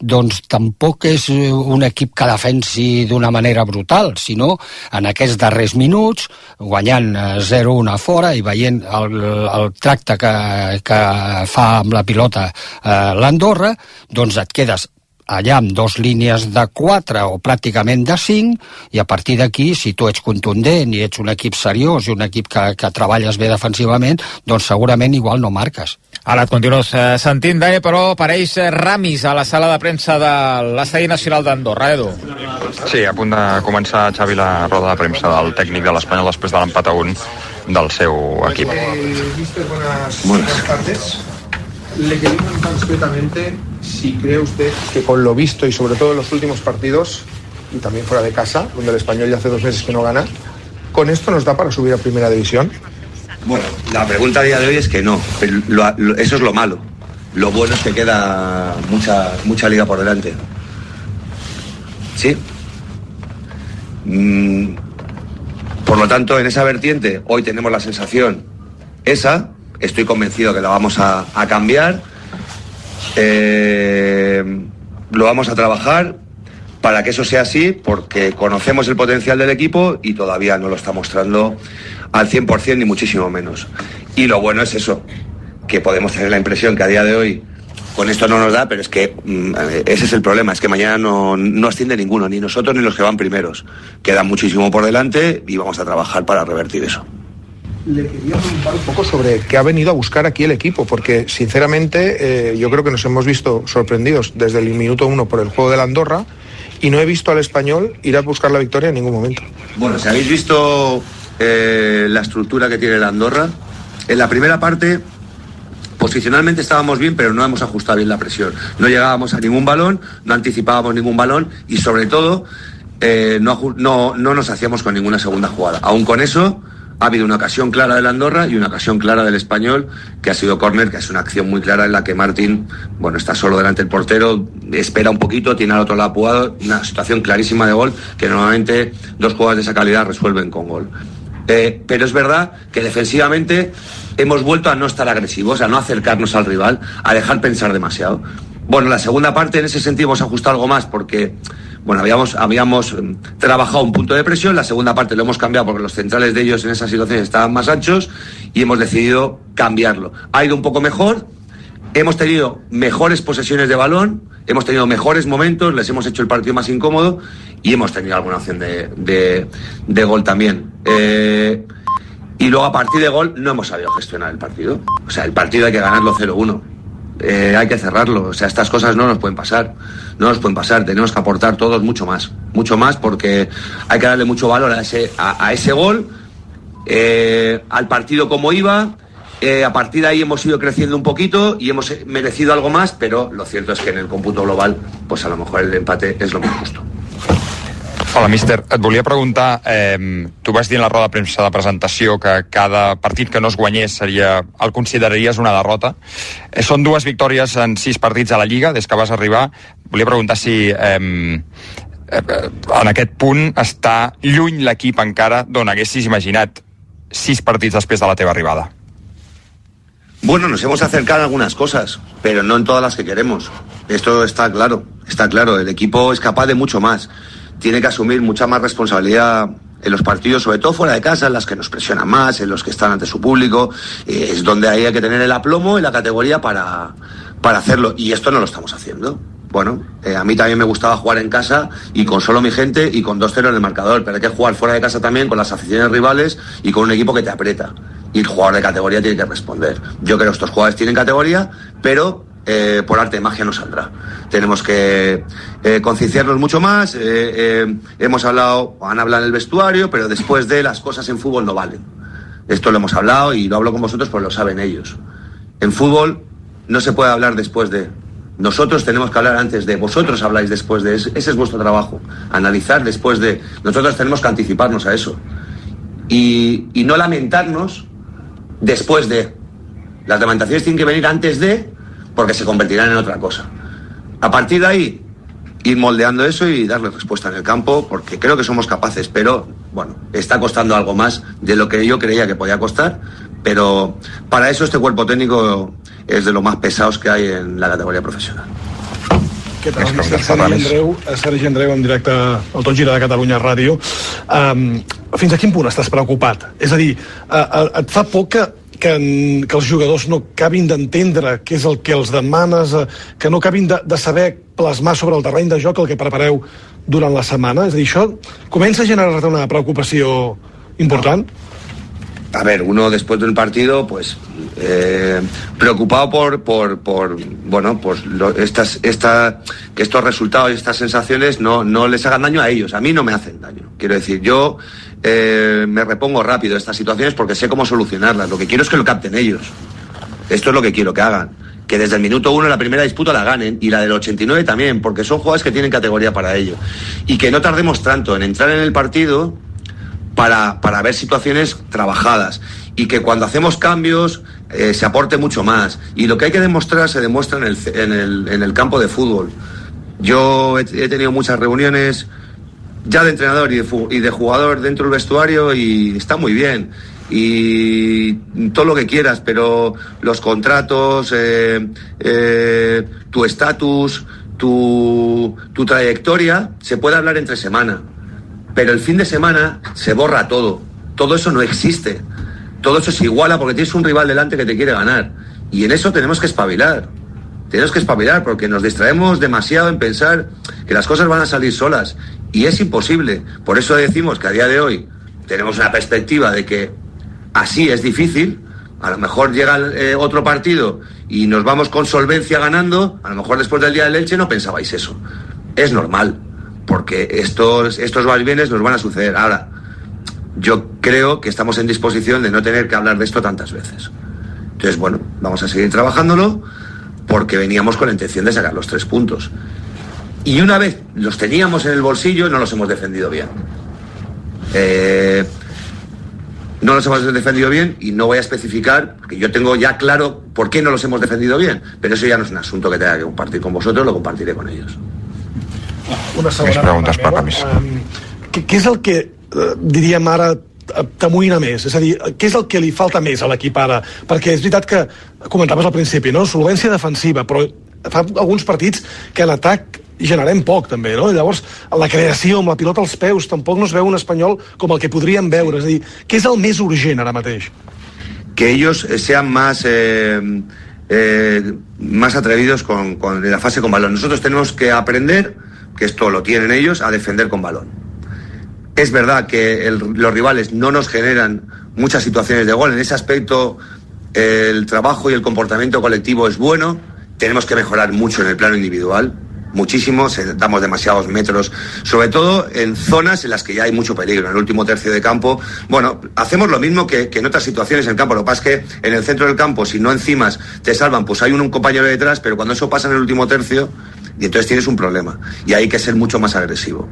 doncs tampoc és eh, un equip que defensi d'una manera brutal, sinó en aquests darrers minuts, guanyant eh, 0-1 a fora i veient el, el tracte que, que fa amb la pilota eh, l'Andorra, doncs et quedes allà amb dos línies de 4 o pràcticament de 5 i a partir d'aquí, si tu ets contundent i ets un equip seriós i un equip que, que treballes bé defensivament, doncs segurament igual no marques. Ara et continues eh, sentint, Dani, però apareix eh, Ramis a la sala de premsa de l'Estadi Nacional d'Andorra, Edu. Sí, a punt de començar, Xavi, la roda de premsa del tècnic de l'Espanyol després de l'empat a un del seu equip. Buenas, tardes. Le quería preguntar concretamente si cree usted que con lo visto y sobre todo en los últimos partidos, y también fuera de casa, donde el español ya hace dos meses que no gana, ¿con esto nos da para subir a primera división? Bueno, la pregunta a día de hoy es que no, pero lo- lo- eso es lo malo. Lo bueno es que queda mucha, mucha liga por delante. ¿Sí? Mm, tanto, en esa vertiente, hoy tenemos la sensación esa, estoy convencido que la vamos a, cambiar, Eh, lo vamos a trabajar para que eso sea así, porque conocemos el potencial del equipo y todavía no lo está mostrando al 100% ni muchísimo menos. Y lo bueno es eso, que podemos tener la impresión que a día de hoy con esto no nos da, pero es que mm, ese es el problema, es que mañana no, no asciende ninguno, ni nosotros ni los que van primeros. Queda muchísimo por delante y vamos a trabajar para revertir eso. Le quería preguntar un poco sobre qué ha venido a buscar aquí el equipo, porque sinceramente eh, yo creo que nos hemos visto sorprendidos desde el minuto uno por el juego de la Andorra y no he visto al español ir a buscar la victoria en ningún momento. Bueno, si habéis visto eh, la estructura que tiene la Andorra, en la primera parte posicionalmente estábamos bien, pero no hemos ajustado bien la presión. No llegábamos a ningún balón, no anticipábamos ningún balón y sobre todo eh, no, no, no nos hacíamos con ninguna segunda jugada. Aún con eso, ha habido una ocasión clara del Andorra y una ocasión clara del español, que ha sido córner, que es una acción muy clara en la que Martín, bueno, está solo delante del portero, espera un poquito, tiene al otro lado apugado, una situación clarísima de gol, que normalmente dos jugadas de esa calidad resuelven con gol. Eh, pero es verdad que defensivamente hemos vuelto a no estar agresivos, a no acercarnos al rival, a dejar pensar demasiado. Bueno, la segunda parte en ese sentido hemos ajustado algo más porque, bueno, habíamos, habíamos em, trabajado un punto de presión, la segunda parte lo hemos cambiado porque los centrales de ellos en esas situaciones estaban más anchos y hemos decidido cambiarlo. Ha ido un poco mejor, hemos tenido mejores posesiones de balón, hemos tenido mejores momentos, les hemos hecho el partido más incómodo y hemos tenido alguna opción de, de, gol también. Eh, y luego a partir de gol no hemos sabido gestionar el partido. O sea, el partido hay que ganarlo 0-1. Eh, hay que cerrarlo. O sea, estas cosas no nos pueden pasar. No nos pueden pasar. Tenemos que aportar todos mucho más. Mucho más porque hay que darle mucho valor a ese, a ese gol, eh, al partido como iba. Eh, a partir de ahí hemos ido creciendo un poquito y hemos merecido algo más, pero lo cierto es que en el cómputo global, pues a lo mejor el empate es lo más justo. Hola, míster. Et volia preguntar, eh, tu vas dir en la roda de premsa de presentació que cada partit que no es guanyés seria, el consideraries una derrota. Eh, són dues victòries en sis partits a la Lliga des que vas arribar. Volia preguntar si eh, eh, en aquest punt està lluny l'equip encara d'on haguessis imaginat sis partits després de la teva arribada. Bueno, nos hemos acercado a algunas cosas, pero no en todas las que queremos. Esto está claro, está claro. El equipo es capaz de mucho más. Tiene que asumir mucha más responsabilidad en los partidos, sobre todo fuera de casa, en las que nos presionan más, en los que están ante su público. Eh, es donde hay que tener el aplomo y la categoría para, para hacerlo. Y esto no lo estamos haciendo. Bueno, eh, a mí también me gustaba jugar en casa y con solo mi gente y con 2-0 en el marcador, pero hay que jugar fuera de casa también con las aficiones rivales y con un equipo que te aprieta. Y el jugador de categoría tiene que responder. Yo creo que estos jugadores tienen categoría, pero eh, por arte de magia no saldrá. Tenemos que eh, concienciarnos mucho más. eh, hemos hablado, han hablado en el vestuario, pero después de las cosas en fútbol no valen. Esto lo hemos hablado y lo hablo con vosotros porque lo saben ellos. En fútbol no se puede hablar después de. Nosotros tenemos que hablar antes de. Vosotros habláis después de. Ese es vuestro trabajo. Analizar después de. Nosotros tenemos que anticiparnos a eso. Y no lamentarnos después de. Las lamentaciones tienen que venir antes de, porque se convertirán en otra cosa. A partir de ahí, ir moldeando eso y darle respuesta en el campo, porque creo que somos capaces, pero bueno, está costando algo más de lo que yo creía que podía costar, pero para eso este cuerpo técnico es de los más pesados que hay en la categoría profesional. Què tal, mister Sergi Andreu, eh, Sergi Andreu en directe al Tot Gira de Catalunya Ràdio. Um, fins a quin punt estàs preocupat? És a dir, uh, uh, et fa por que, que, en- que els jugadors no acabin d'entendre què és el que els demanes, uh, que no acabin de, de saber plasmar sobre el terreny de joc el que prepareu durant la setmana? És a dir, això comença a generar una preocupació important? A ver, uno después de un partido, pues eh, preocupado por, por, por bueno, pues lo- estas, esta, que estos resultados y estas sensaciones no, no les hagan daño a ellos. A mí no me hacen daño. Quiero decir, yo eh, me repongo rápido estas situaciones porque sé cómo solucionarlas. Lo que quiero es que lo capten ellos. Esto es lo que quiero que hagan. Que desde el minuto uno la primera disputa la ganen y la del 89 también, porque son jugadores que tienen categoría para ello. Y que no tardemos tanto en entrar en el partido para, para ver situaciones trabajadas y que cuando hacemos cambios eh, se aporte mucho más. Y lo que hay que demostrar se demuestra en el, en el, en el campo de fútbol. Yo he, tenido muchas reuniones ya de entrenador y de, y de jugador dentro del vestuario y está muy bien. Y todo lo que quieras, pero los contratos, eh, eh, tu estatus, tu, tu trayectoria, se puede hablar entre semana. Pero el fin de semana se borra todo. Todo eso no existe. Todo eso se iguala porque tienes un rival delante que te quiere ganar. Y en eso tenemos que espabilar. Tenemos que espabilar porque nos distraemos demasiado en pensar que las cosas van a salir solas. Y es imposible. Por eso decimos que a día de hoy tenemos una perspectiva de que así es difícil. A lo mejor llega eh, otro partido y nos vamos con solvencia ganando. A lo mejor después del día del Elche no pensabais eso. Es normal, porque estos, estos nos van a suceder. Ahora, yo creo que estamos en disposición de no tener que hablar de esto tantas veces. Entonces, bueno, vamos a seguir trabajándolo porque veníamos con la intención de sacar los tres puntos. Y una vez los teníamos en el bolsillo, no los hemos defendido bien. Eh, no los hemos defendido bien y no voy a especificar, porque yo tengo ya claro por qué no los hemos defendido bien, pero eso ya no es un asunto que tenga que compartir con vosotros, lo compartiré con ellos. Una segona preguntes, part Papa, meva. més. Um, què, què és el que, eh, diríem ara, eh, t'amoïna més? És a dir, què és el que li falta més a l'equip ara? Perquè és veritat que comentaves al principi, no? Solvència defensiva, però fa alguns partits que en atac generem poc també, no? Llavors, la creació amb la pilota als peus tampoc no es veu un espanyol com el que podríem veure, és a dir, què és el més urgent ara mateix? Que ellos sean más eh, eh, más atrevidos con, con la fase con balón. Nosotros tenemos que aprender, que esto lo tienen ellos, a defender con balón. Es verdad que los rivales no nos generan muchas situaciones de gol. En ese aspecto, el trabajo y el comportamiento colectivo es bueno. Tenemos que mejorar mucho en el plano individual muchísimo, damos demasiados metros, sobre todo en zonas en las que ya hay mucho peligro, en el último tercio de campo. Bueno, hacemos lo mismo que, en otras situaciones en el campo, lo que pasa es que en el centro del campo, si no encimas te salvan, pues hay un compañero detrás, pero cuando eso pasa en el último tercio, y entonces tienes un problema, y hay que ser mucho más agresivo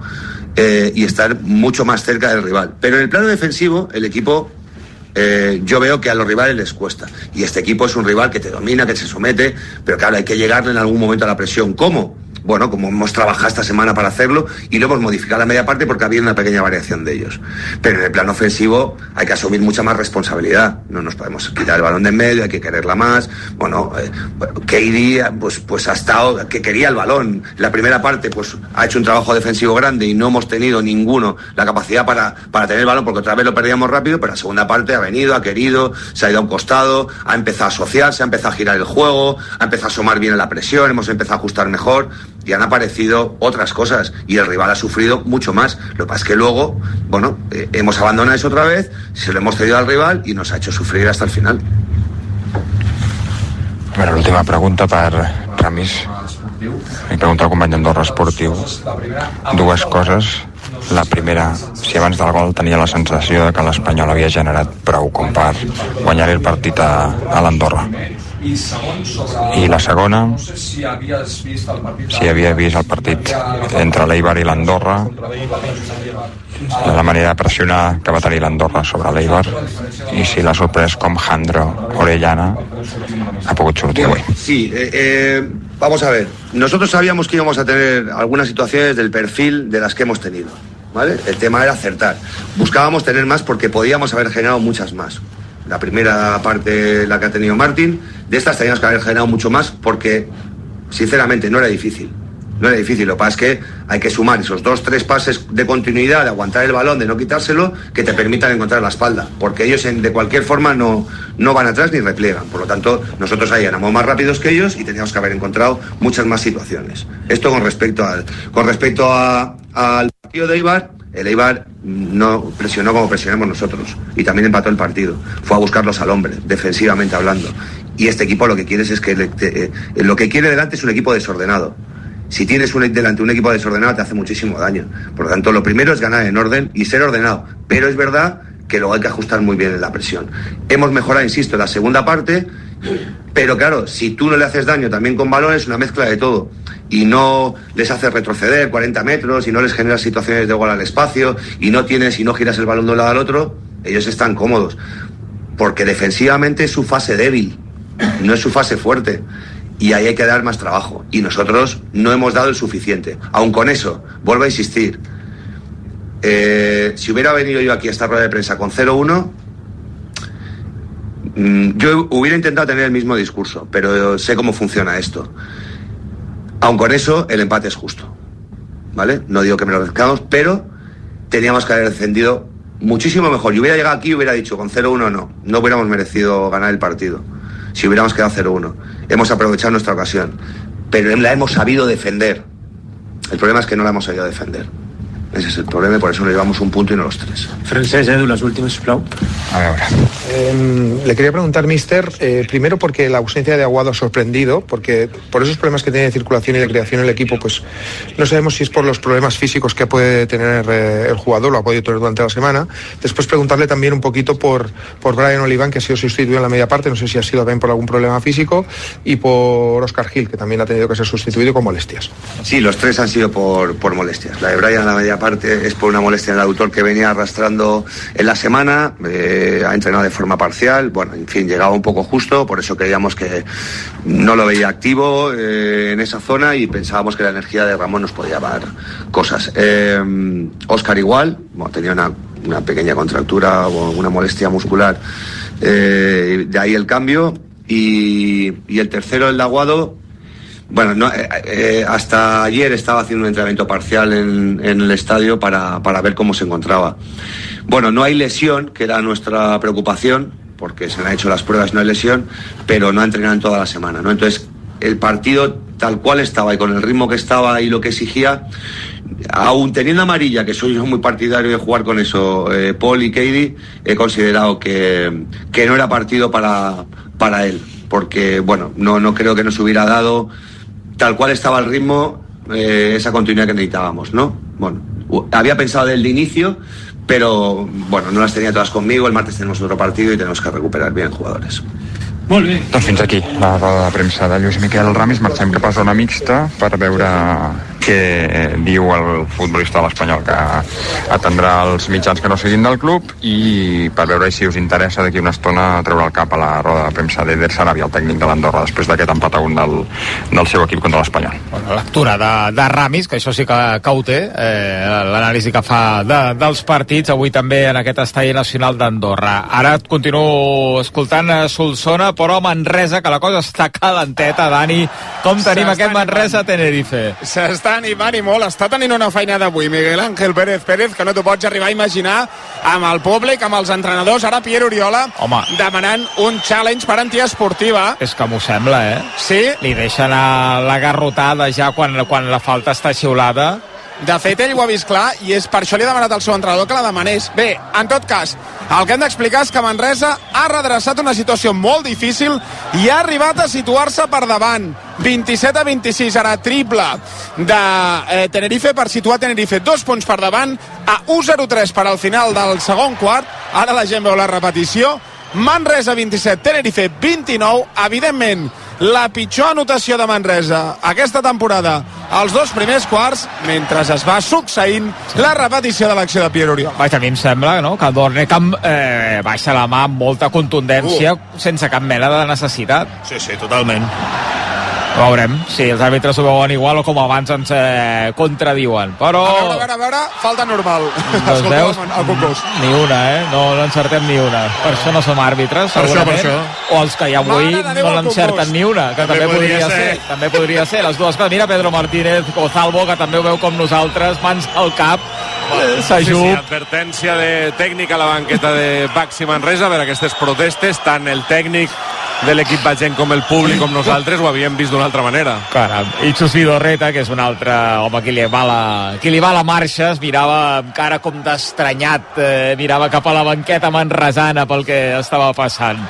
eh, y estar mucho más cerca del rival. Pero en el plano defensivo, el equipo eh, yo veo que a los rivales les cuesta. Y este equipo es un rival que te domina, que se somete, pero claro, hay que llegarle en algún momento a la presión. ¿Cómo? Bueno, como hemos trabajado esta semana para hacerlo y lo hemos modificado la media parte porque había una pequeña variación de ellos. Pero en el plano ofensivo hay que asumir mucha más responsabilidad. No nos podemos quitar el balón de en medio, hay que quererla más. Bueno, eh, KD pues, pues ha estado, que quería el balón. La primera parte pues ha hecho un trabajo defensivo grande y no hemos tenido ninguno la capacidad para, para tener el balón porque otra vez lo perdíamos rápido, pero la segunda parte ha venido, ha querido, se ha ido a un costado, ha empezado a asociarse, ha empezado a girar el juego, ha empezado a asomar bien la presión, hemos empezado a ajustar mejor y han aparecido otras cosas y el rival ha sufrido mucho más. Lo que pasa es que luego, bueno, eh, hemos abandonado eso otra vez, se lo hemos cedido al rival y nos ha hecho sufrir hasta el final. A veure, l'última pregunta per Ramis. Li pregunta al company d'Andorra Esportiu dues coses. La primera, si abans del gol tenia la sensació de que l'Espanyol havia generat prou com per guanyar el partit a, a l'Andorra. I la segona, si havies vist el partit si havia vist el partit entre l'Eibar i l'Andorra, la manera de pressionar que va tenir l'Andorra sobre l'Eibar i si l'ha sorprès com Jandro Orellana ha pogut sortir avui. Sí, eh, eh, vamos a ver. Nosotros sabíamos que íbamos a tener algunas situaciones del perfil de las que hemos tenido. ¿Vale? El tema era acertar. Buscábamos tener más porque podíamos haber generado muchas más. La primera parte, la que ha tenido Martín, de estas teníamos que haber generado mucho más porque, sinceramente, no era difícil. No era difícil, lo que pasa es que hay que sumar esos dos, tres pases de continuidad, de aguantar el balón, de no quitárselo, que te permitan encontrar la espalda. Porque ellos de cualquier forma no, no van atrás ni repliegan. Por lo tanto, nosotros ahí éramos más rápidos que ellos y teníamos que haber encontrado muchas más situaciones. Esto con respecto al, con respecto a- al partido de Eibar, el Eibar no presionó como presionamos nosotros y también empató el partido. Fue a buscarlos al hombre, defensivamente hablando. Y este equipo lo que quieres es que eh, lo que quiere delante es un equipo desordenado. Si tienes un, delante un equipo desordenado te hace muchísimo daño. Por lo tanto, lo primero es ganar en orden y ser ordenado. Pero es verdad que luego hay que ajustar muy bien en la presión. Hemos mejorado, insisto, la segunda parte, pero claro, si tú no le haces daño también con balón es una mezcla de todo. Y no les haces retroceder 40 metros y no les generas situaciones de gol al espacio y no tienes y no giras el balón de un lado al otro, ellos están cómodos. Porque defensivamente es su fase débil, no es su fase fuerte. Y ahí hay que dar más trabajo. Y nosotros no hemos dado el suficiente. Aun con eso, vuelvo a insistir. eh, si hubiera venido yo aquí a esta rueda de prensa con 0-1, mm, yo hubiera intentado tener el mismo discurso, pero sé cómo funciona esto. Aun con eso, el empate es justo. ¿Vale? No digo que me lo merezcamos, pero teníamos que haber descendido muchísimo mejor. Yo hubiera llegado aquí y hubiera dicho con 0-1 no. No hubiéramos merecido ganar el partido. Si hubiéramos quedado 0-1. Hemos aprovechado nuestra ocasión. Pero la hemos sabido defender. El problema es que no la hemos sabido defender. Ese es el problema y por eso nos llevamos un punto y no los tres. Francesc, Edu, sisplau. A veure. Eh, le quería preguntar, mister, eh, primero porque la ausencia de Aguado ha sorprendido, porque por esos problemas que tiene de circulación y de creación el equipo, pues no sabemos si es por los problemas físicos que puede tener eh, el jugador, lo ha podido tener durante la semana. Después preguntarle también un poquito por, por Brian Oliván, que ha sido sustituido en la media parte, no sé si ha sido también por algún problema físico, y por Oscar Gil, que también ha tenido que ser sustituido con molestias. Sí, los tres han sido por, por molestias. La de Brian en la media parte es por una molestia en el aductor que venía arrastrando en la semana, eh, ha entrenado de forma parcial, bueno, en fin, llegaba un poco justo, por eso creíamos que no lo veía activo eh, en esa zona y pensábamos que la energía de Ramón nos podía dar cosas. Eh, Oscar igual, bueno, tenía una, una pequeña contractura o una molestia muscular, eh, de ahí el cambio. Y, y el tercero, el Aguado, bueno, no, eh, eh, hasta ayer estaba haciendo un entrenamiento parcial en, el estadio para, ver cómo se encontraba. Bueno, no hay lesión, que era nuestra preocupación, porque se le han hecho las pruebas, no hay lesión, pero no ha entrenado en toda la semana, ¿no? Entonces, el partido tal cual estaba y con el ritmo que estaba y lo que exigía, aún teniendo amarilla, que soy yo muy partidario de jugar con eso, eh, Paul y Katie, he considerado que, que no era partido para, para él, porque, bueno, no, no creo que nos hubiera dado, tal cual estaba el ritmo, eh, esa continuidad que necesitábamos, ¿no? Bueno, había pensado desde el inicio, pero, bueno, no las tenía todas conmigo, el martes tenemos otro partido y tenemos que recuperar bien jugadores. Molt bé. Doncs fins aquí la roda de premsa de Lluís Miquel Ramis. Marxem cap a zona mixta per veure què diu el futbolista de l'Espanyol que atendrà els mitjans que no siguin del club i per veure si us interessa d'aquí una estona treure el cap a la roda de premsa d'Eder Sarabi, el tècnic de l'Andorra, després d'aquest empat a un del, del seu equip contra l'Espanyol. Bueno, lectura de, de Ramis, que això sí que, que ho té, eh, l'anàlisi que fa de, dels partits, avui també en aquest estadi nacional d'Andorra. Ara et continuo escoltant a Solsona, però a Manresa, que la cosa està calenteta, Dani. Com tenim aquest Manresa-Tenerife? S'està animant i molt, està tenint una feina d'avui Miguel Ángel Pérez Pérez, que no t'ho pots arribar a imaginar amb el públic, amb els entrenadors, ara Pierre Oriola Home. demanant un challenge per antiesportiva. És que m'ho sembla, eh? Sí? Li deixen a la garrotada ja quan, quan la falta està xiulada. De fet, ell ho ha vist clar i és per això li ha demanat al seu entrenador que la demanés. Bé, en tot cas, el que hem d'explicar és que Manresa ha redreçat una situació molt difícil i ha arribat a situar-se per davant. 27 a 26, ara triple de eh, Tenerife per situar Tenerife dos punts per davant a 1-0-3 per al final del segon quart. Ara la gent veu la repetició. Manresa 27, Tenerife 29. Evidentment, la pitjor anotació de Manresa aquesta temporada als dos primers quarts mentre es va succeint la repetició de l'acció de Pierre Oriol. Vaja, a mi em sembla no? que Dornecam eh, baixa la mà amb molta contundència, uh. sense cap mena de necessitat. Sí, sí, totalment. Ho veurem si els àrbitres ho veuen igual o com abans ens eh, contradiuen. Però... A veure, a veure, a veure, falta normal. Doncs Escolteu veus? el concurs. Ni una, eh? No, no encertem ni una. Per això no som àrbitres, Per això, segurament. per això. O els que hi ha avui no l'encerten ni una, que també, També podria, podria ser. ser. També podria ser. Les dues coses. Mira Pedro Martínez o Zalbo, que també ho veu com nosaltres, mans al cap, eh, Sí, s'ajup. sí, advertència de tècnic a la banqueta de Baxi Manresa per aquestes protestes, tant el tècnic de l'equip Bagent com el públic com nosaltres ho havíem vist d'una altra manera. Caram. I Xus Vidorreta, que és un altre home qui li va la, qui li va la marxa, es mirava amb cara com d'estranyat, eh, mirava cap a la banqueta manresana pel que estava passant.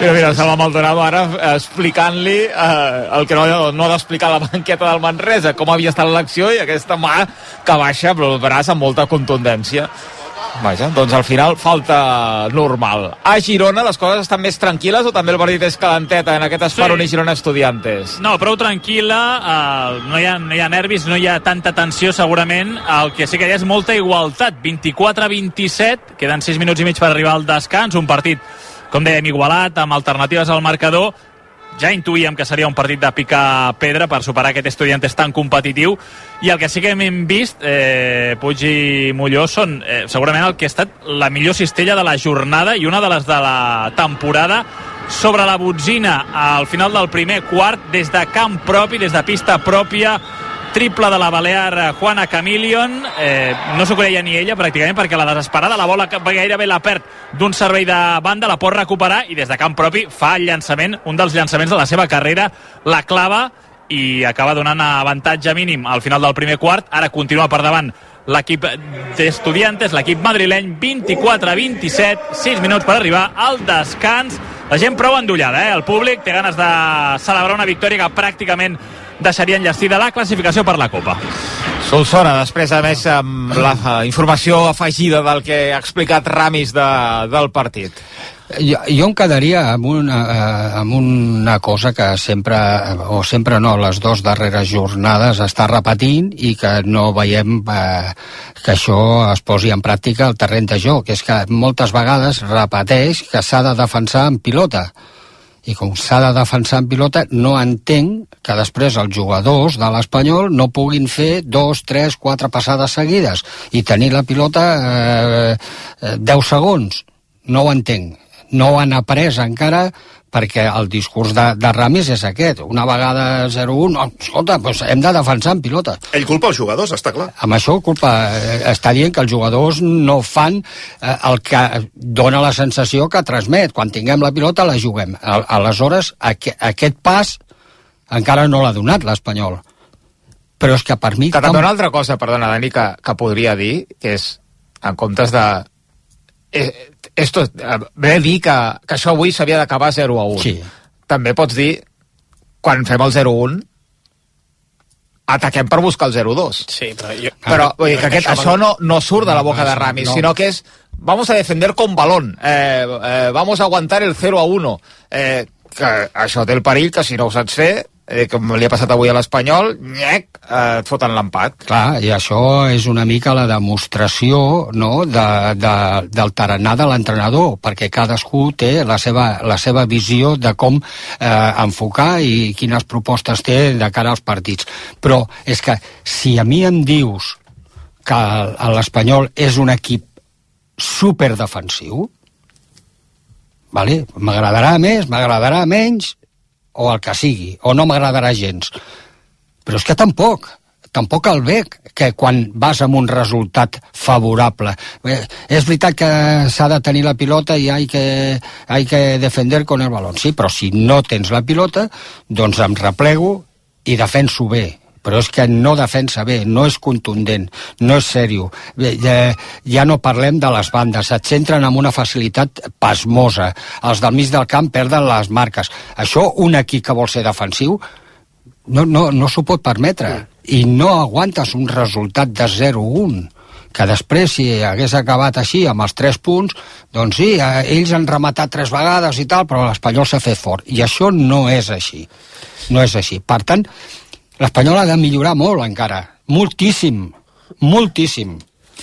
Mira, mira, Salva Maldonado ara eh, explicant-li eh, el que no, no ha d'explicar la banqueta del Manresa, com havia estat l'acció i aquesta mà que baixa però el braç amb molta contundència. Vaja, doncs al final falta normal. A Girona les coses estan més tranquil·les o també el partit és calenteta en aquest Esperon Sí. i Girona Estudiantes? No, prou tranquil·la, eh, no, hi ha, no hi ha nervis, no hi ha tanta tensió segurament, el que sí que hi ha és molta igualtat, 24 a 27, queden 6 minuts i mig per arribar al descans, un partit, com dèiem, igualat, amb alternatives al marcador, ja intuïem que seria un partit de picar pedra per superar aquest Estudiantes tan competitiu. I el que sí que hem vist eh, Puig i Molló són eh, segurament el que ha estat la millor cistella de la jornada i una de les de la temporada sobre la botzina al final del primer quart des de camp propi, des de pista pròpia triple de la Balear Juana Camilion eh, no s'ho creia ni ella pràcticament perquè la desesperada la bola gairebé la perd d'un servei de banda la pot recuperar i des de camp propi fa el llançament un dels llançaments de la seva carrera la clava i acaba donant avantatge mínim al final del primer quart. Ara continua per davant l'equip d'estudiantes, l'equip madrileny 24 a 27, 6 minuts per arribar al descans. La gent prou endollada, eh? el públic té ganes de celebrar una victòria que pràcticament deixaria enllestida la classificació per la Copa. Solsona, després a més amb la eh, informació afegida del que ha explicat Ramis de, del partit. Jo, jo em quedaria amb una, eh, amb una cosa que sempre, o sempre no, les dues darreres jornades està repetint i que no veiem eh, que això es posi en pràctica al terreny de joc, que és que moltes vegades repeteix que s'ha de defensar en pilota i com s'ha de defensar en pilota no entenc que després els jugadors de l'Espanyol no puguin fer dos, tres, quatre passades seguides. I tenir la pilota eh, eh, 10 segons. No ho entenc. No han après encara perquè el discurs de, de Ramis és aquest. Una vegada 0-1, no, escolta, doncs hem de defensar en pilota. Ell culpa els jugadors, està clar. Amb això culpa, eh, està dient que els jugadors no fan eh, el que dona la sensació que transmet. Quan tinguem la pilota la juguem. Al, aleshores, aqu aquest pas encara no l'ha donat l'Espanyol. Però és que per mi... Que també una altra cosa, perdona, Dani, que, que podria dir, que és, en comptes de... Eh, esto, eh, ve a dir que, que això avui s'havia d'acabar 0 a 1. Sí. També pots dir, quan fem el 0 a 1, ataquem per buscar el 0-2. Sí, però jo... Però vull dir que aquest, això no, no surt de la boca de Ramis, no. sinó que és vamos a defender con balón, eh, eh, vamos a aguantar el 0 a 1. Eh, que això té el perill que si no ho saps fer, eh, com li ha passat avui a l'Espanyol, nyec, eh, et foten l'empat. Clar, i això és una mica la demostració no, de, de, del tarannà de l'entrenador, perquè cadascú té la seva, la seva visió de com eh, enfocar i quines propostes té de cara als partits. Però és que si a mi em dius que l'Espanyol és un equip superdefensiu, vale? m'agradarà més, m'agradarà menys, o el que sigui, o no m'agradarà gens. Però és que tampoc, tampoc el veig que quan vas amb un resultat favorable. Eh, és veritat que s'ha de tenir la pilota i hay que, hay que defender con el balón. Sí, però si no tens la pilota, doncs em replego i defenso bé però és que no defensa bé, no és contundent, no és sèrio. Ja, ja no parlem de les bandes, et centren amb una facilitat pasmosa. Els del mig del camp perden les marques. Això, un equip que vol ser defensiu, no, no, no s'ho pot permetre. I no aguantes un resultat de 0-1 que després, si hagués acabat així, amb els 3 punts, doncs sí, eh, ells han rematat tres vegades i tal, però l'Espanyol s'ha fet fort. I això no és així. No és així. Per tant, l'Espanyol ha de millorar molt encara, moltíssim, moltíssim,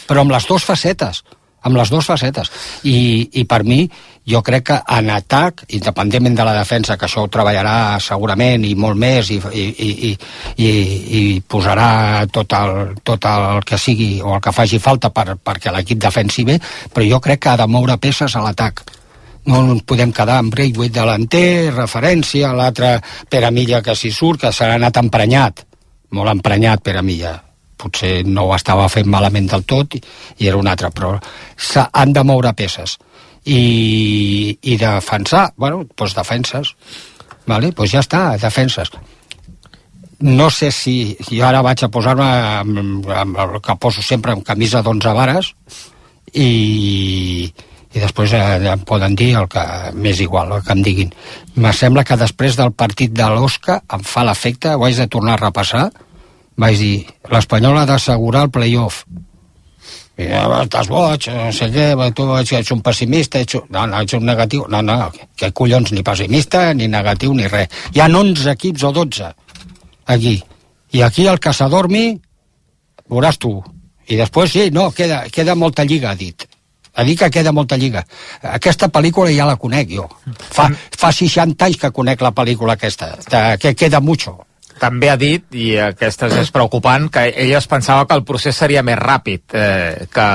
però amb les dues facetes, amb les dues facetes. I, i per mi, jo crec que en atac, independentment de la defensa, que això ho treballarà segurament i molt més i, i, i, i, i posarà tot el, tot el que sigui o el que faci falta per, perquè l'equip defensi bé, però jo crec que ha de moure peces a l'atac no ens podem quedar amb Braithwaite delanter, referència, l'altre Pere Milla que s'hi surt, que s'ha anat emprenyat, molt emprenyat Pere Milla, potser no ho estava fent malament del tot i, i era un altre, però han de moure peces i, i defensar, bueno, doncs defenses, vale? doncs ja està, defenses. No sé si, jo ara vaig a posar-me que poso sempre amb camisa d'11 vares i, i després eh, em poden dir el que m'és igual, el que em diguin. Me sembla que després del partit de l'Osca em fa l'efecte, ho haig de tornar a repassar, vaig dir, l'Espanyol ha d'assegurar el playoff. I, ah, estàs boig, no sé què, tu ets un pessimista, ets un... No, no, ets un negatiu. No, no, que collons, ni pessimista, ni negatiu, ni res. Hi ha 11 equips o 12 aquí. I aquí el que s'adormi, veuràs tu. I després, sí, no, queda, queda molta lliga, ha dit a dir que queda molta lliga. Aquesta pel·lícula ja la conec jo. Fa, fa 60 anys que conec la pel·lícula aquesta, de, que queda mucho. També ha dit, i aquesta és preocupant, que ell es pensava que el procés seria més ràpid, eh, que,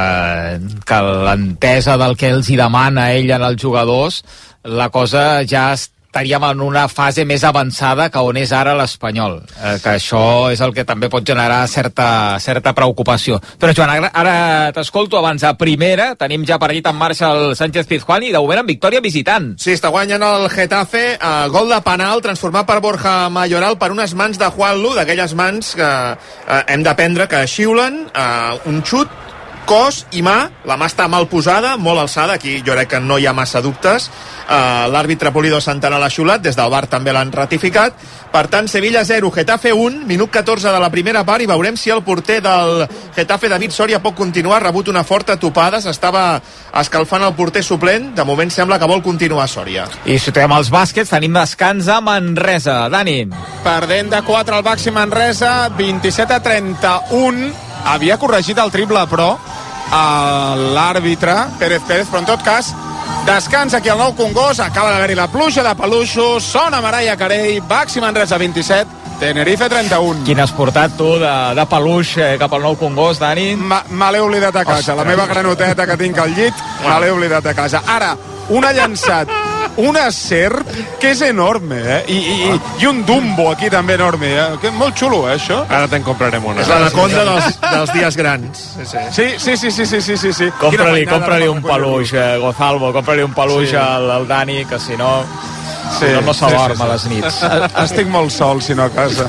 que l'entesa del que els hi demana ell en els jugadors, la cosa ja estaríem en una fase més avançada que on és ara l'Espanyol, eh, que això és el que també pot generar certa, certa preocupació. Però Joan, ara, ara t'escolto abans a primera, tenim ja per en marxa el Sánchez Pizjuán i de moment en victòria visitant. Sí, està guanyant el Getafe, eh, gol de penal transformat per Borja Mayoral per unes mans de Juan Lu, d'aquelles mans que eh, hem d'aprendre que xiulen, eh, un xut cos i mà, la mà està mal posada, molt alçada, aquí jo crec que no hi ha massa dubtes, uh, l'àrbitre Polido Santana l'ha xiulat, des del bar també l'han ratificat, per tant, Sevilla 0, Getafe 1, minut 14 de la primera part, i veurem si el porter del Getafe, David Soria, pot continuar, ha rebut una forta topada, s'estava escalfant el porter suplent, de moment sembla que vol continuar Soria. I si tenim els bàsquets, tenim descans a Manresa. Dani. Perdent de 4 al Baxi Manresa, 27 a 31, havia corregit el triple, però l'àrbitre Pérez Pérez, però en tot cas descans aquí al nou Congost, acaba d'haver-hi la pluja de peluixos, sona Maraia Carell, Baxi Manresa 27, Tenerife 31. Quin has portat tu de, de peluix eh, cap al nou Congost, Dani? Me l'he oblidat a casa, Ostres. la meva granoteta que tinc al llit, me l'he oblidat a casa. Ara, un ha llançat una serp que és enorme, eh? I, i, i, i un dumbo aquí també enorme, eh? Que molt xulo, eh, això? Ara te'n comprarem una. És l'anaconda dels, dels dies grans. Sí, Sí, sí, sí, sí, sí, sí, sí. Compra-li compra un peluix, eh, Gozalvo, compra-li un peluix Sí. al, al Dani, que si no... Sí, si no, no s'adorm sí, sí, a sí. les nits. Estic molt sol, si no, a casa.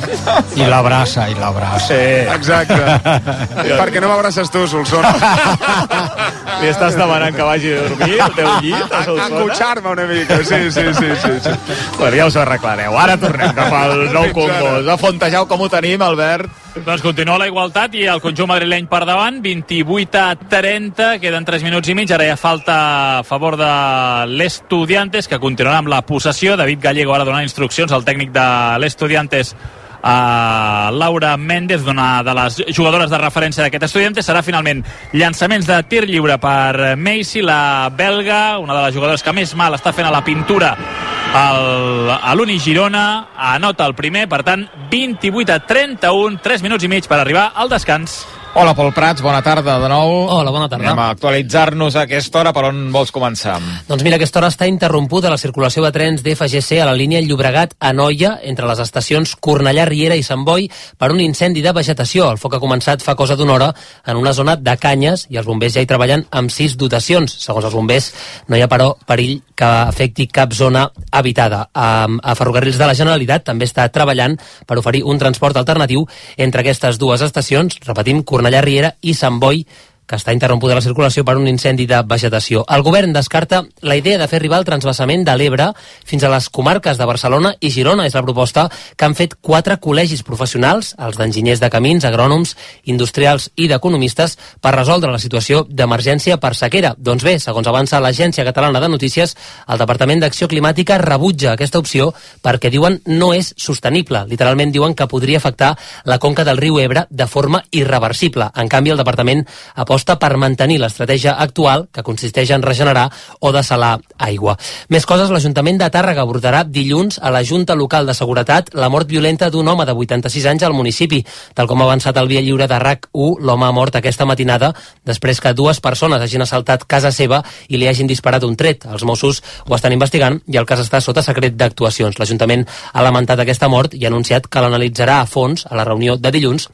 I l'abraça, i l'abraça. Sí. Exacte. Perquè no m'abraces tu, Solsona. Li estàs demanant que vagi a dormir al teu llit, a Solsona? Engutxar-me una mica, sí, sí, sí, sí, sí. Bueno, ja us ho arreglareu. Ara tornem cap al nou concurs. A Fontejau, com ho tenim, Albert? Doncs continua la igualtat i el conjunt madrileny per davant, 28 a 30, queden 3 minuts i mig, ara ja falta a favor de l'Estudiantes, que continuarà amb la possessió. David Gallego ara donant instruccions al tècnic de l'Estudiantes a Laura Méndez, una de les jugadores de referència d'aquest estudiante, serà finalment llançaments de tir lliure per Macy, la belga, una de les jugadores que més mal està fent a la pintura a l'Uni Girona, anota el primer, per tant, 28 a 31, 3 minuts i mig per arribar al descans. Hola, Pol Prats, bona tarda de nou. Hola, bona tarda. Anem a actualitzar-nos a aquesta hora. Per on vols començar? Doncs mira, aquesta hora està interrompuda la circulació de trens d'FGC a la línia Llobregat a Noia, entre les estacions Cornellà, Riera i Sant Boi, per un incendi de vegetació. El foc ha començat fa cosa d'una hora en una zona de canyes i els bombers ja hi treballen amb sis dotacions. Segons els bombers, no hi ha, però, perill que afecti cap zona habitada. A, a Ferrocarrils de la Generalitat també està treballant per oferir un transport alternatiu entre aquestes dues estacions, repetim, Cornellà, Riera i Sant Boi, que està interrompuda la circulació per un incendi de vegetació. El govern descarta la idea de fer arribar el transvasament de l'Ebre fins a les comarques de Barcelona i Girona. És la proposta que han fet quatre col·legis professionals, els d'enginyers de camins, agrònoms, industrials i d'economistes, per resoldre la situació d'emergència per sequera. Doncs bé, segons avança l'Agència Catalana de Notícies, el Departament d'Acció Climàtica rebutja aquesta opció perquè diuen no és sostenible. Literalment diuen que podria afectar la conca del riu Ebre de forma irreversible. En canvi, el departament aposta per mantenir l'estratègia actual, que consisteix en regenerar o desalar aigua. Més coses, l'Ajuntament de Tàrrega abordarà dilluns a la Junta Local de Seguretat la mort violenta d'un home de 86 anys al municipi. Tal com ha avançat el Via Lliure de RAC1, l'home ha mort aquesta matinada després que dues persones hagin assaltat casa seva i li hagin disparat un tret. Els Mossos ho estan investigant i el cas està sota secret d'actuacions. L'Ajuntament ha lamentat aquesta mort i ha anunciat que l'analitzarà a fons a la reunió de dilluns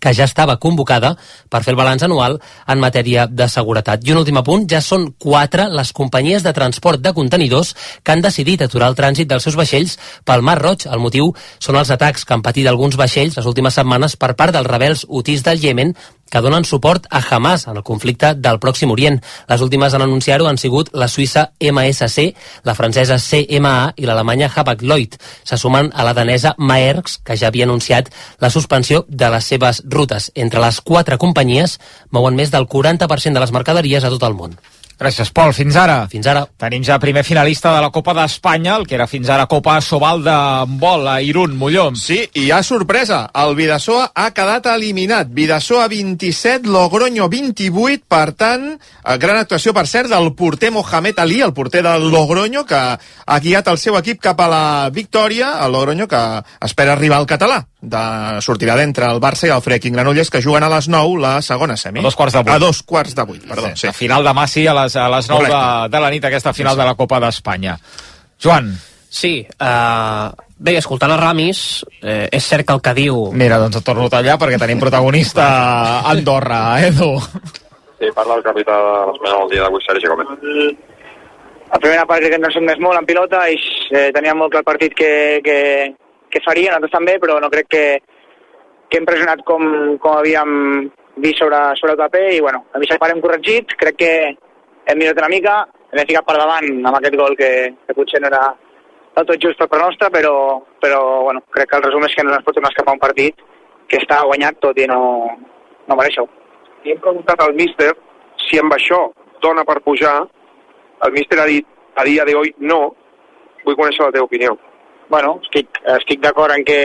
que ja estava convocada per fer el balanç anual en matèria de seguretat. I un últim apunt, ja són quatre les companyies de transport de contenidors que han decidit aturar el trànsit dels seus vaixells pel Mar Roig. El motiu són els atacs que han patit alguns vaixells les últimes setmanes per part dels rebels hutis del Iemen que donen suport a Hamas en el conflicte del Pròxim Orient. Les últimes en anunciar-ho han sigut la suïssa MSC, la francesa CMA i l'alemanya Hapag-Lloyd. Se sumen a la danesa Maersk, que ja havia anunciat la suspensió de les seves rutes. Entre les quatre companyies mouen més del 40% de les mercaderies a tot el món. Gràcies, Pol. Fins ara. Fins ara. Tenim ja primer finalista de la Copa d'Espanya, el que era fins ara Copa Sobal de Vol, a Irún, Molló. Sí, i hi ha sorpresa. El Vidasoa ha quedat eliminat. Vidasoa 27, Logroño 28. Per tant, eh, gran actuació, per cert, del porter Mohamed Ali, el porter del Logroño, que ha guiat el seu equip cap a la victòria. El Logroño que espera arribar al català. De sortirà d'entre el Barça i el Freking Granollers, que juguen a les 9 la segona semi. A dos quarts de vuit. A dos quarts de vuit, perdó. Sí. La final demà sí, a les, a les 9 de, Correcte. de la nit, aquesta final de la Copa d'Espanya. Joan. Sí, uh, bé, escoltant a Ramis, eh, és cert que el que diu... Mira, doncs et torno a tallar perquè tenim protagonista a Andorra, Edu. Sí, parla el capità de l'Espanyol el dia d'avui, Sergi Gómez. La primera part crec que ens hem més molt en pilota, ells eh, tenien molt clar el partit que, que, que farien, nosaltres també, però no crec que, que hem pressionat com, com havíem vist sobre, sobre el paper i bueno, a mi se'l hem corregit, crec que hem millorat una mica, hem ficat per davant amb aquest gol que, que potser no era del tot just per part nostra, però, però bueno, crec que el resum és que no ens pot tornar a escapar un partit que està guanyat tot i no, no mereixo. I hem preguntat al míster si amb això dona per pujar. El míster ha dit a dia d'avui no. Vull conèixer la teva opinió. Bueno, estic, estic d'acord en que,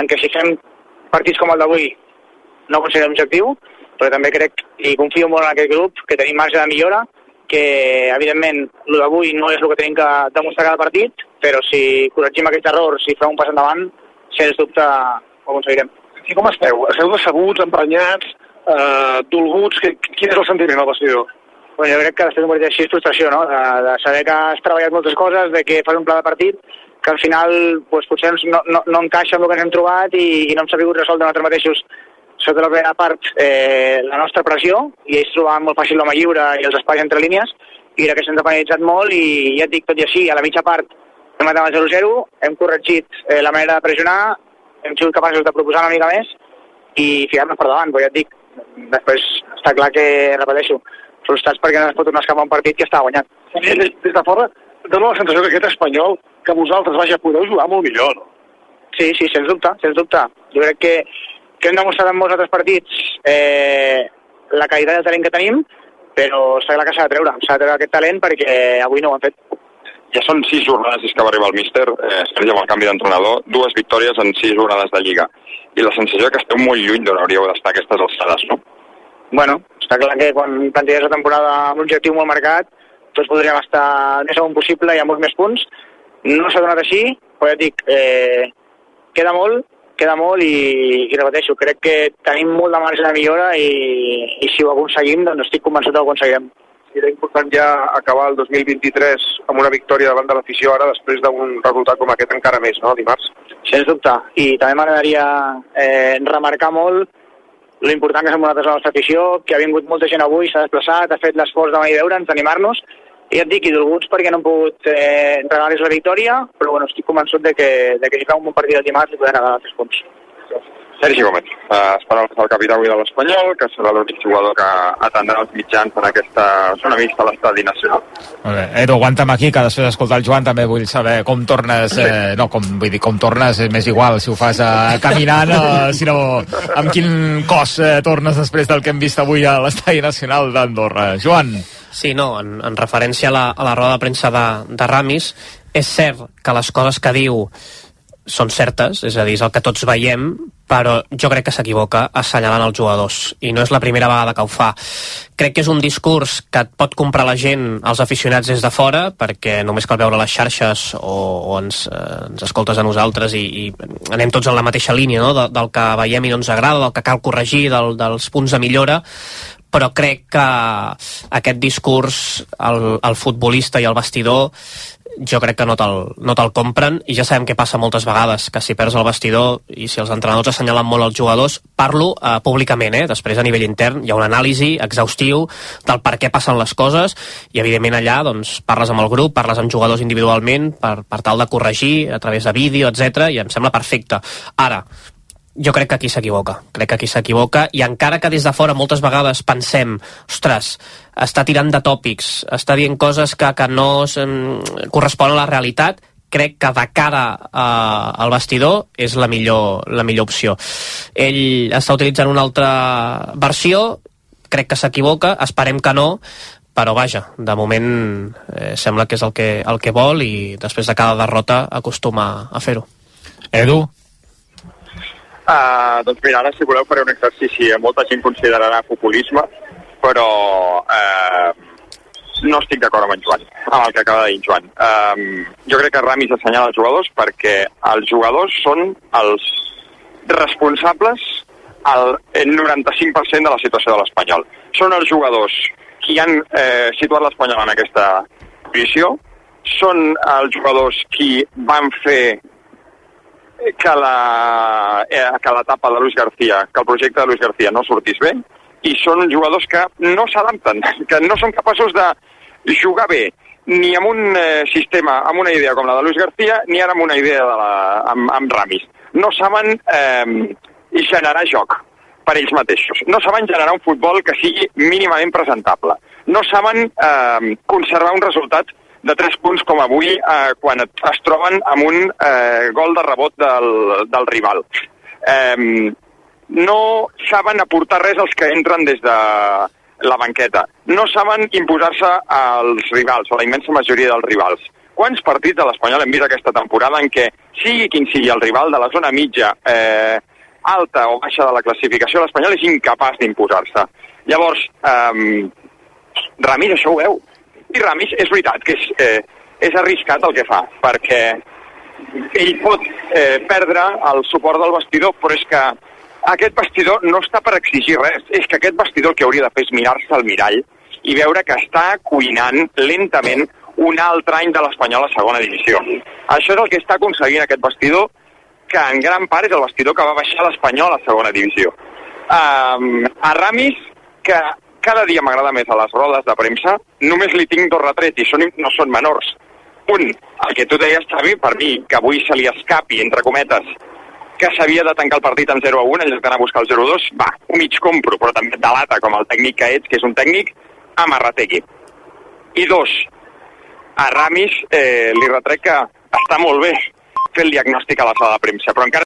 en que si fem partits com el d'avui no aconseguirem l'objectiu, però també crec i confio molt en aquest grup, que tenim marge de millora, que evidentment el d'avui no és el que tenim que demostrar cada partit, però si corregim aquests errors i fem un pas endavant, sens dubte ho aconseguirem. I com esteu? Esteu decebuts, emprenyats, eh, dolguts? Que, quin és el sentiment al vestidor? bueno, jo crec que després d'un partit així és frustració, no? De, de saber que has treballat moltes coses, de que fas un pla de partit, que al final pues, potser no, no, no encaixa amb el que ens hem trobat i, i no hem sabut resoldre nosaltres mateixos sota la primera part eh, la nostra pressió i ells trobaven molt fàcil l'home lliure i els espais entre línies i crec que s'han penalitzat molt i ja et dic tot i així, a la mitja part hem matat el 0-0, hem corregit eh, la manera de pressionar, hem sigut capaços de proposar una mica més i ficar-nos per davant, però ja et dic, després està clar que, repeteixo, frustrats perquè no es pot tornar a escapar un partit que està guanyat. Des, des de fora dona la sensació que aquest espanyol, que vosaltres, vaja, podeu jugar molt millor, no? Sí, sí, sens dubte, sens dubte. Jo crec que, que hem demostrat en molts altres partits eh, la qualitat del talent que tenim, però clar que s'ha de treure, s'ha de treure aquest talent perquè avui no ho han fet. Ja són sis jornades des que va arribar el míster, eh, Sergi, amb el canvi d'entrenador, dues victòries en sis jornades de Lliga. I la sensació que esteu molt lluny d'on hauríeu d'estar aquestes alçades, no? Bueno, està clar que quan planteges la temporada amb un objectiu molt marcat, tots podríem estar més amunt possible i amb molts més punts. No s'ha donat així, però ja et dic, eh, queda molt, queda molt i, i repeteixo, crec que tenim molt de marge de millora i, i si ho aconseguim, doncs estic convençut que ho aconseguirem. Era important ja acabar el 2023 amb una victòria davant de l'afició ara, després d'un resultat com aquest encara més, no, dimarts? Sens dubte. I també m'agradaria eh, remarcar molt l'important que som nosaltres a la nostra afició, que ha vingut molta gent avui, s'ha desplaçat, ha fet l'esforç de venir a veure'ns, d'animar-nos, ja et dic, i dolguts perquè no hem pogut eh, regalar la victòria, però bueno, estic convençut de que, de que si fa un bon partit el dimarts li podem regalar tres punts. Sergi Gómez, uh, esperant el capità avui de l'Espanyol, que serà l'únic jugador que atendrà els mitjans en aquesta zona mixta a l'estadi nacional. Molt bé. Edu, aguanta'm aquí, que després d'escoltar el Joan també vull saber com tornes, eh, no, com, vull dir, com tornes, és més igual si ho fas eh, caminant, eh, sinó amb quin cos eh, tornes després del que hem vist avui a l'estadi nacional d'Andorra. Joan. Sí, no, en, en referència a la, a la roda de premsa de, de Ramis, és cert que les coses que diu són certes, és a dir, és el que tots veiem, però jo crec que s'equivoca assenyalant els jugadors, i no és la primera vegada que ho fa. Crec que és un discurs que et pot comprar la gent, els aficionats des de fora, perquè només cal veure les xarxes o, o ens, eh, ens escoltes a nosaltres i, i anem tots en la mateixa línia no? de, del que veiem i no ens agrada, del que cal corregir, del, dels punts de millora, però crec que aquest discurs, el, el futbolista i el vestidor jo crec que no te'l no te compren i ja sabem què passa moltes vegades, que si perds el vestidor i si els entrenadors assenyalen molt els jugadors, parlo eh, públicament, eh? després a nivell intern hi ha una anàlisi exhaustiu del per què passen les coses i evidentment allà doncs, parles amb el grup, parles amb jugadors individualment per, per tal de corregir a través de vídeo, etc i em sembla perfecte. Ara, jo crec que aquí s'equivoca, crec que aquí s'equivoca i encara que des de fora moltes vegades pensem ostres, està tirant de tòpics està dient coses que, que no corresponen a la realitat crec que de cara uh, al vestidor és la millor, la millor opció. Ell està utilitzant una altra versió crec que s'equivoca, esperem que no però vaja, de moment eh, sembla que és el que, el que vol i després de cada derrota acostuma a fer-ho. Edu, Uh, doncs mira, ara si voleu faré un exercici, molta gent considerarà populisme, però uh, no estic d'acord amb en Joan, amb el que acaba de dir Joan. Um, jo crec que Ramis assenyala els jugadors perquè els jugadors són els responsables al 95% de la situació de l'Espanyol. Són els jugadors qui han eh, situat l'Espanyol en aquesta posició, són els jugadors qui van fer que la, eh, que l'etapa de Luis García, que el projecte de Luis García no sortís bé, i són jugadors que no s'adapten, que no són capaços de jugar bé, ni amb un eh, sistema, amb una idea com la de Luis García, ni ara amb una idea de la, amb, amb Ramis. No saben eh, generar joc per ells mateixos. No saben generar un futbol que sigui mínimament presentable. No saben eh, conservar un resultat de 3 punts com avui eh, quan es troben amb un eh, gol de rebot del, del rival. Eh, no saben aportar res als que entren des de la banqueta. No saben imposar-se als rivals, a la immensa majoria dels rivals. Quants partits de l'Espanyol hem vist aquesta temporada en què, sigui quin sigui el rival de la zona mitja, eh, alta o baixa de la classificació, l'Espanyol és incapaç d'imposar-se. Llavors, eh, Ramir això ho veu i Ramis és veritat que és, eh, és arriscat el que fa, perquè ell pot eh, perdre el suport del vestidor, però és que aquest vestidor no està per exigir res, és que aquest vestidor el que hauria de fer és mirar-se al mirall i veure que està cuinant lentament un altre any de l'Espanyol a segona divisió. Això és el que està aconseguint aquest vestidor, que en gran part és el vestidor que va baixar l'Espanyol a segona divisió. Um, a Ramis, que cada dia m'agrada més a les rodes de premsa, només li tinc dos retrets, i són, no són menors. Un, el que tu deies, Xavi, per mi, que avui se li escapi, entre cometes, que s'havia de tancar el partit amb 0 a 1 en lloc d'anar a buscar el 0 a 2, va, ho mig compro, però també et delata com el tècnic que ets, que és un tècnic amarrategui. I dos, a Ramis eh, li retrec que està molt bé fer el diagnòstic a la sala de premsa, però encara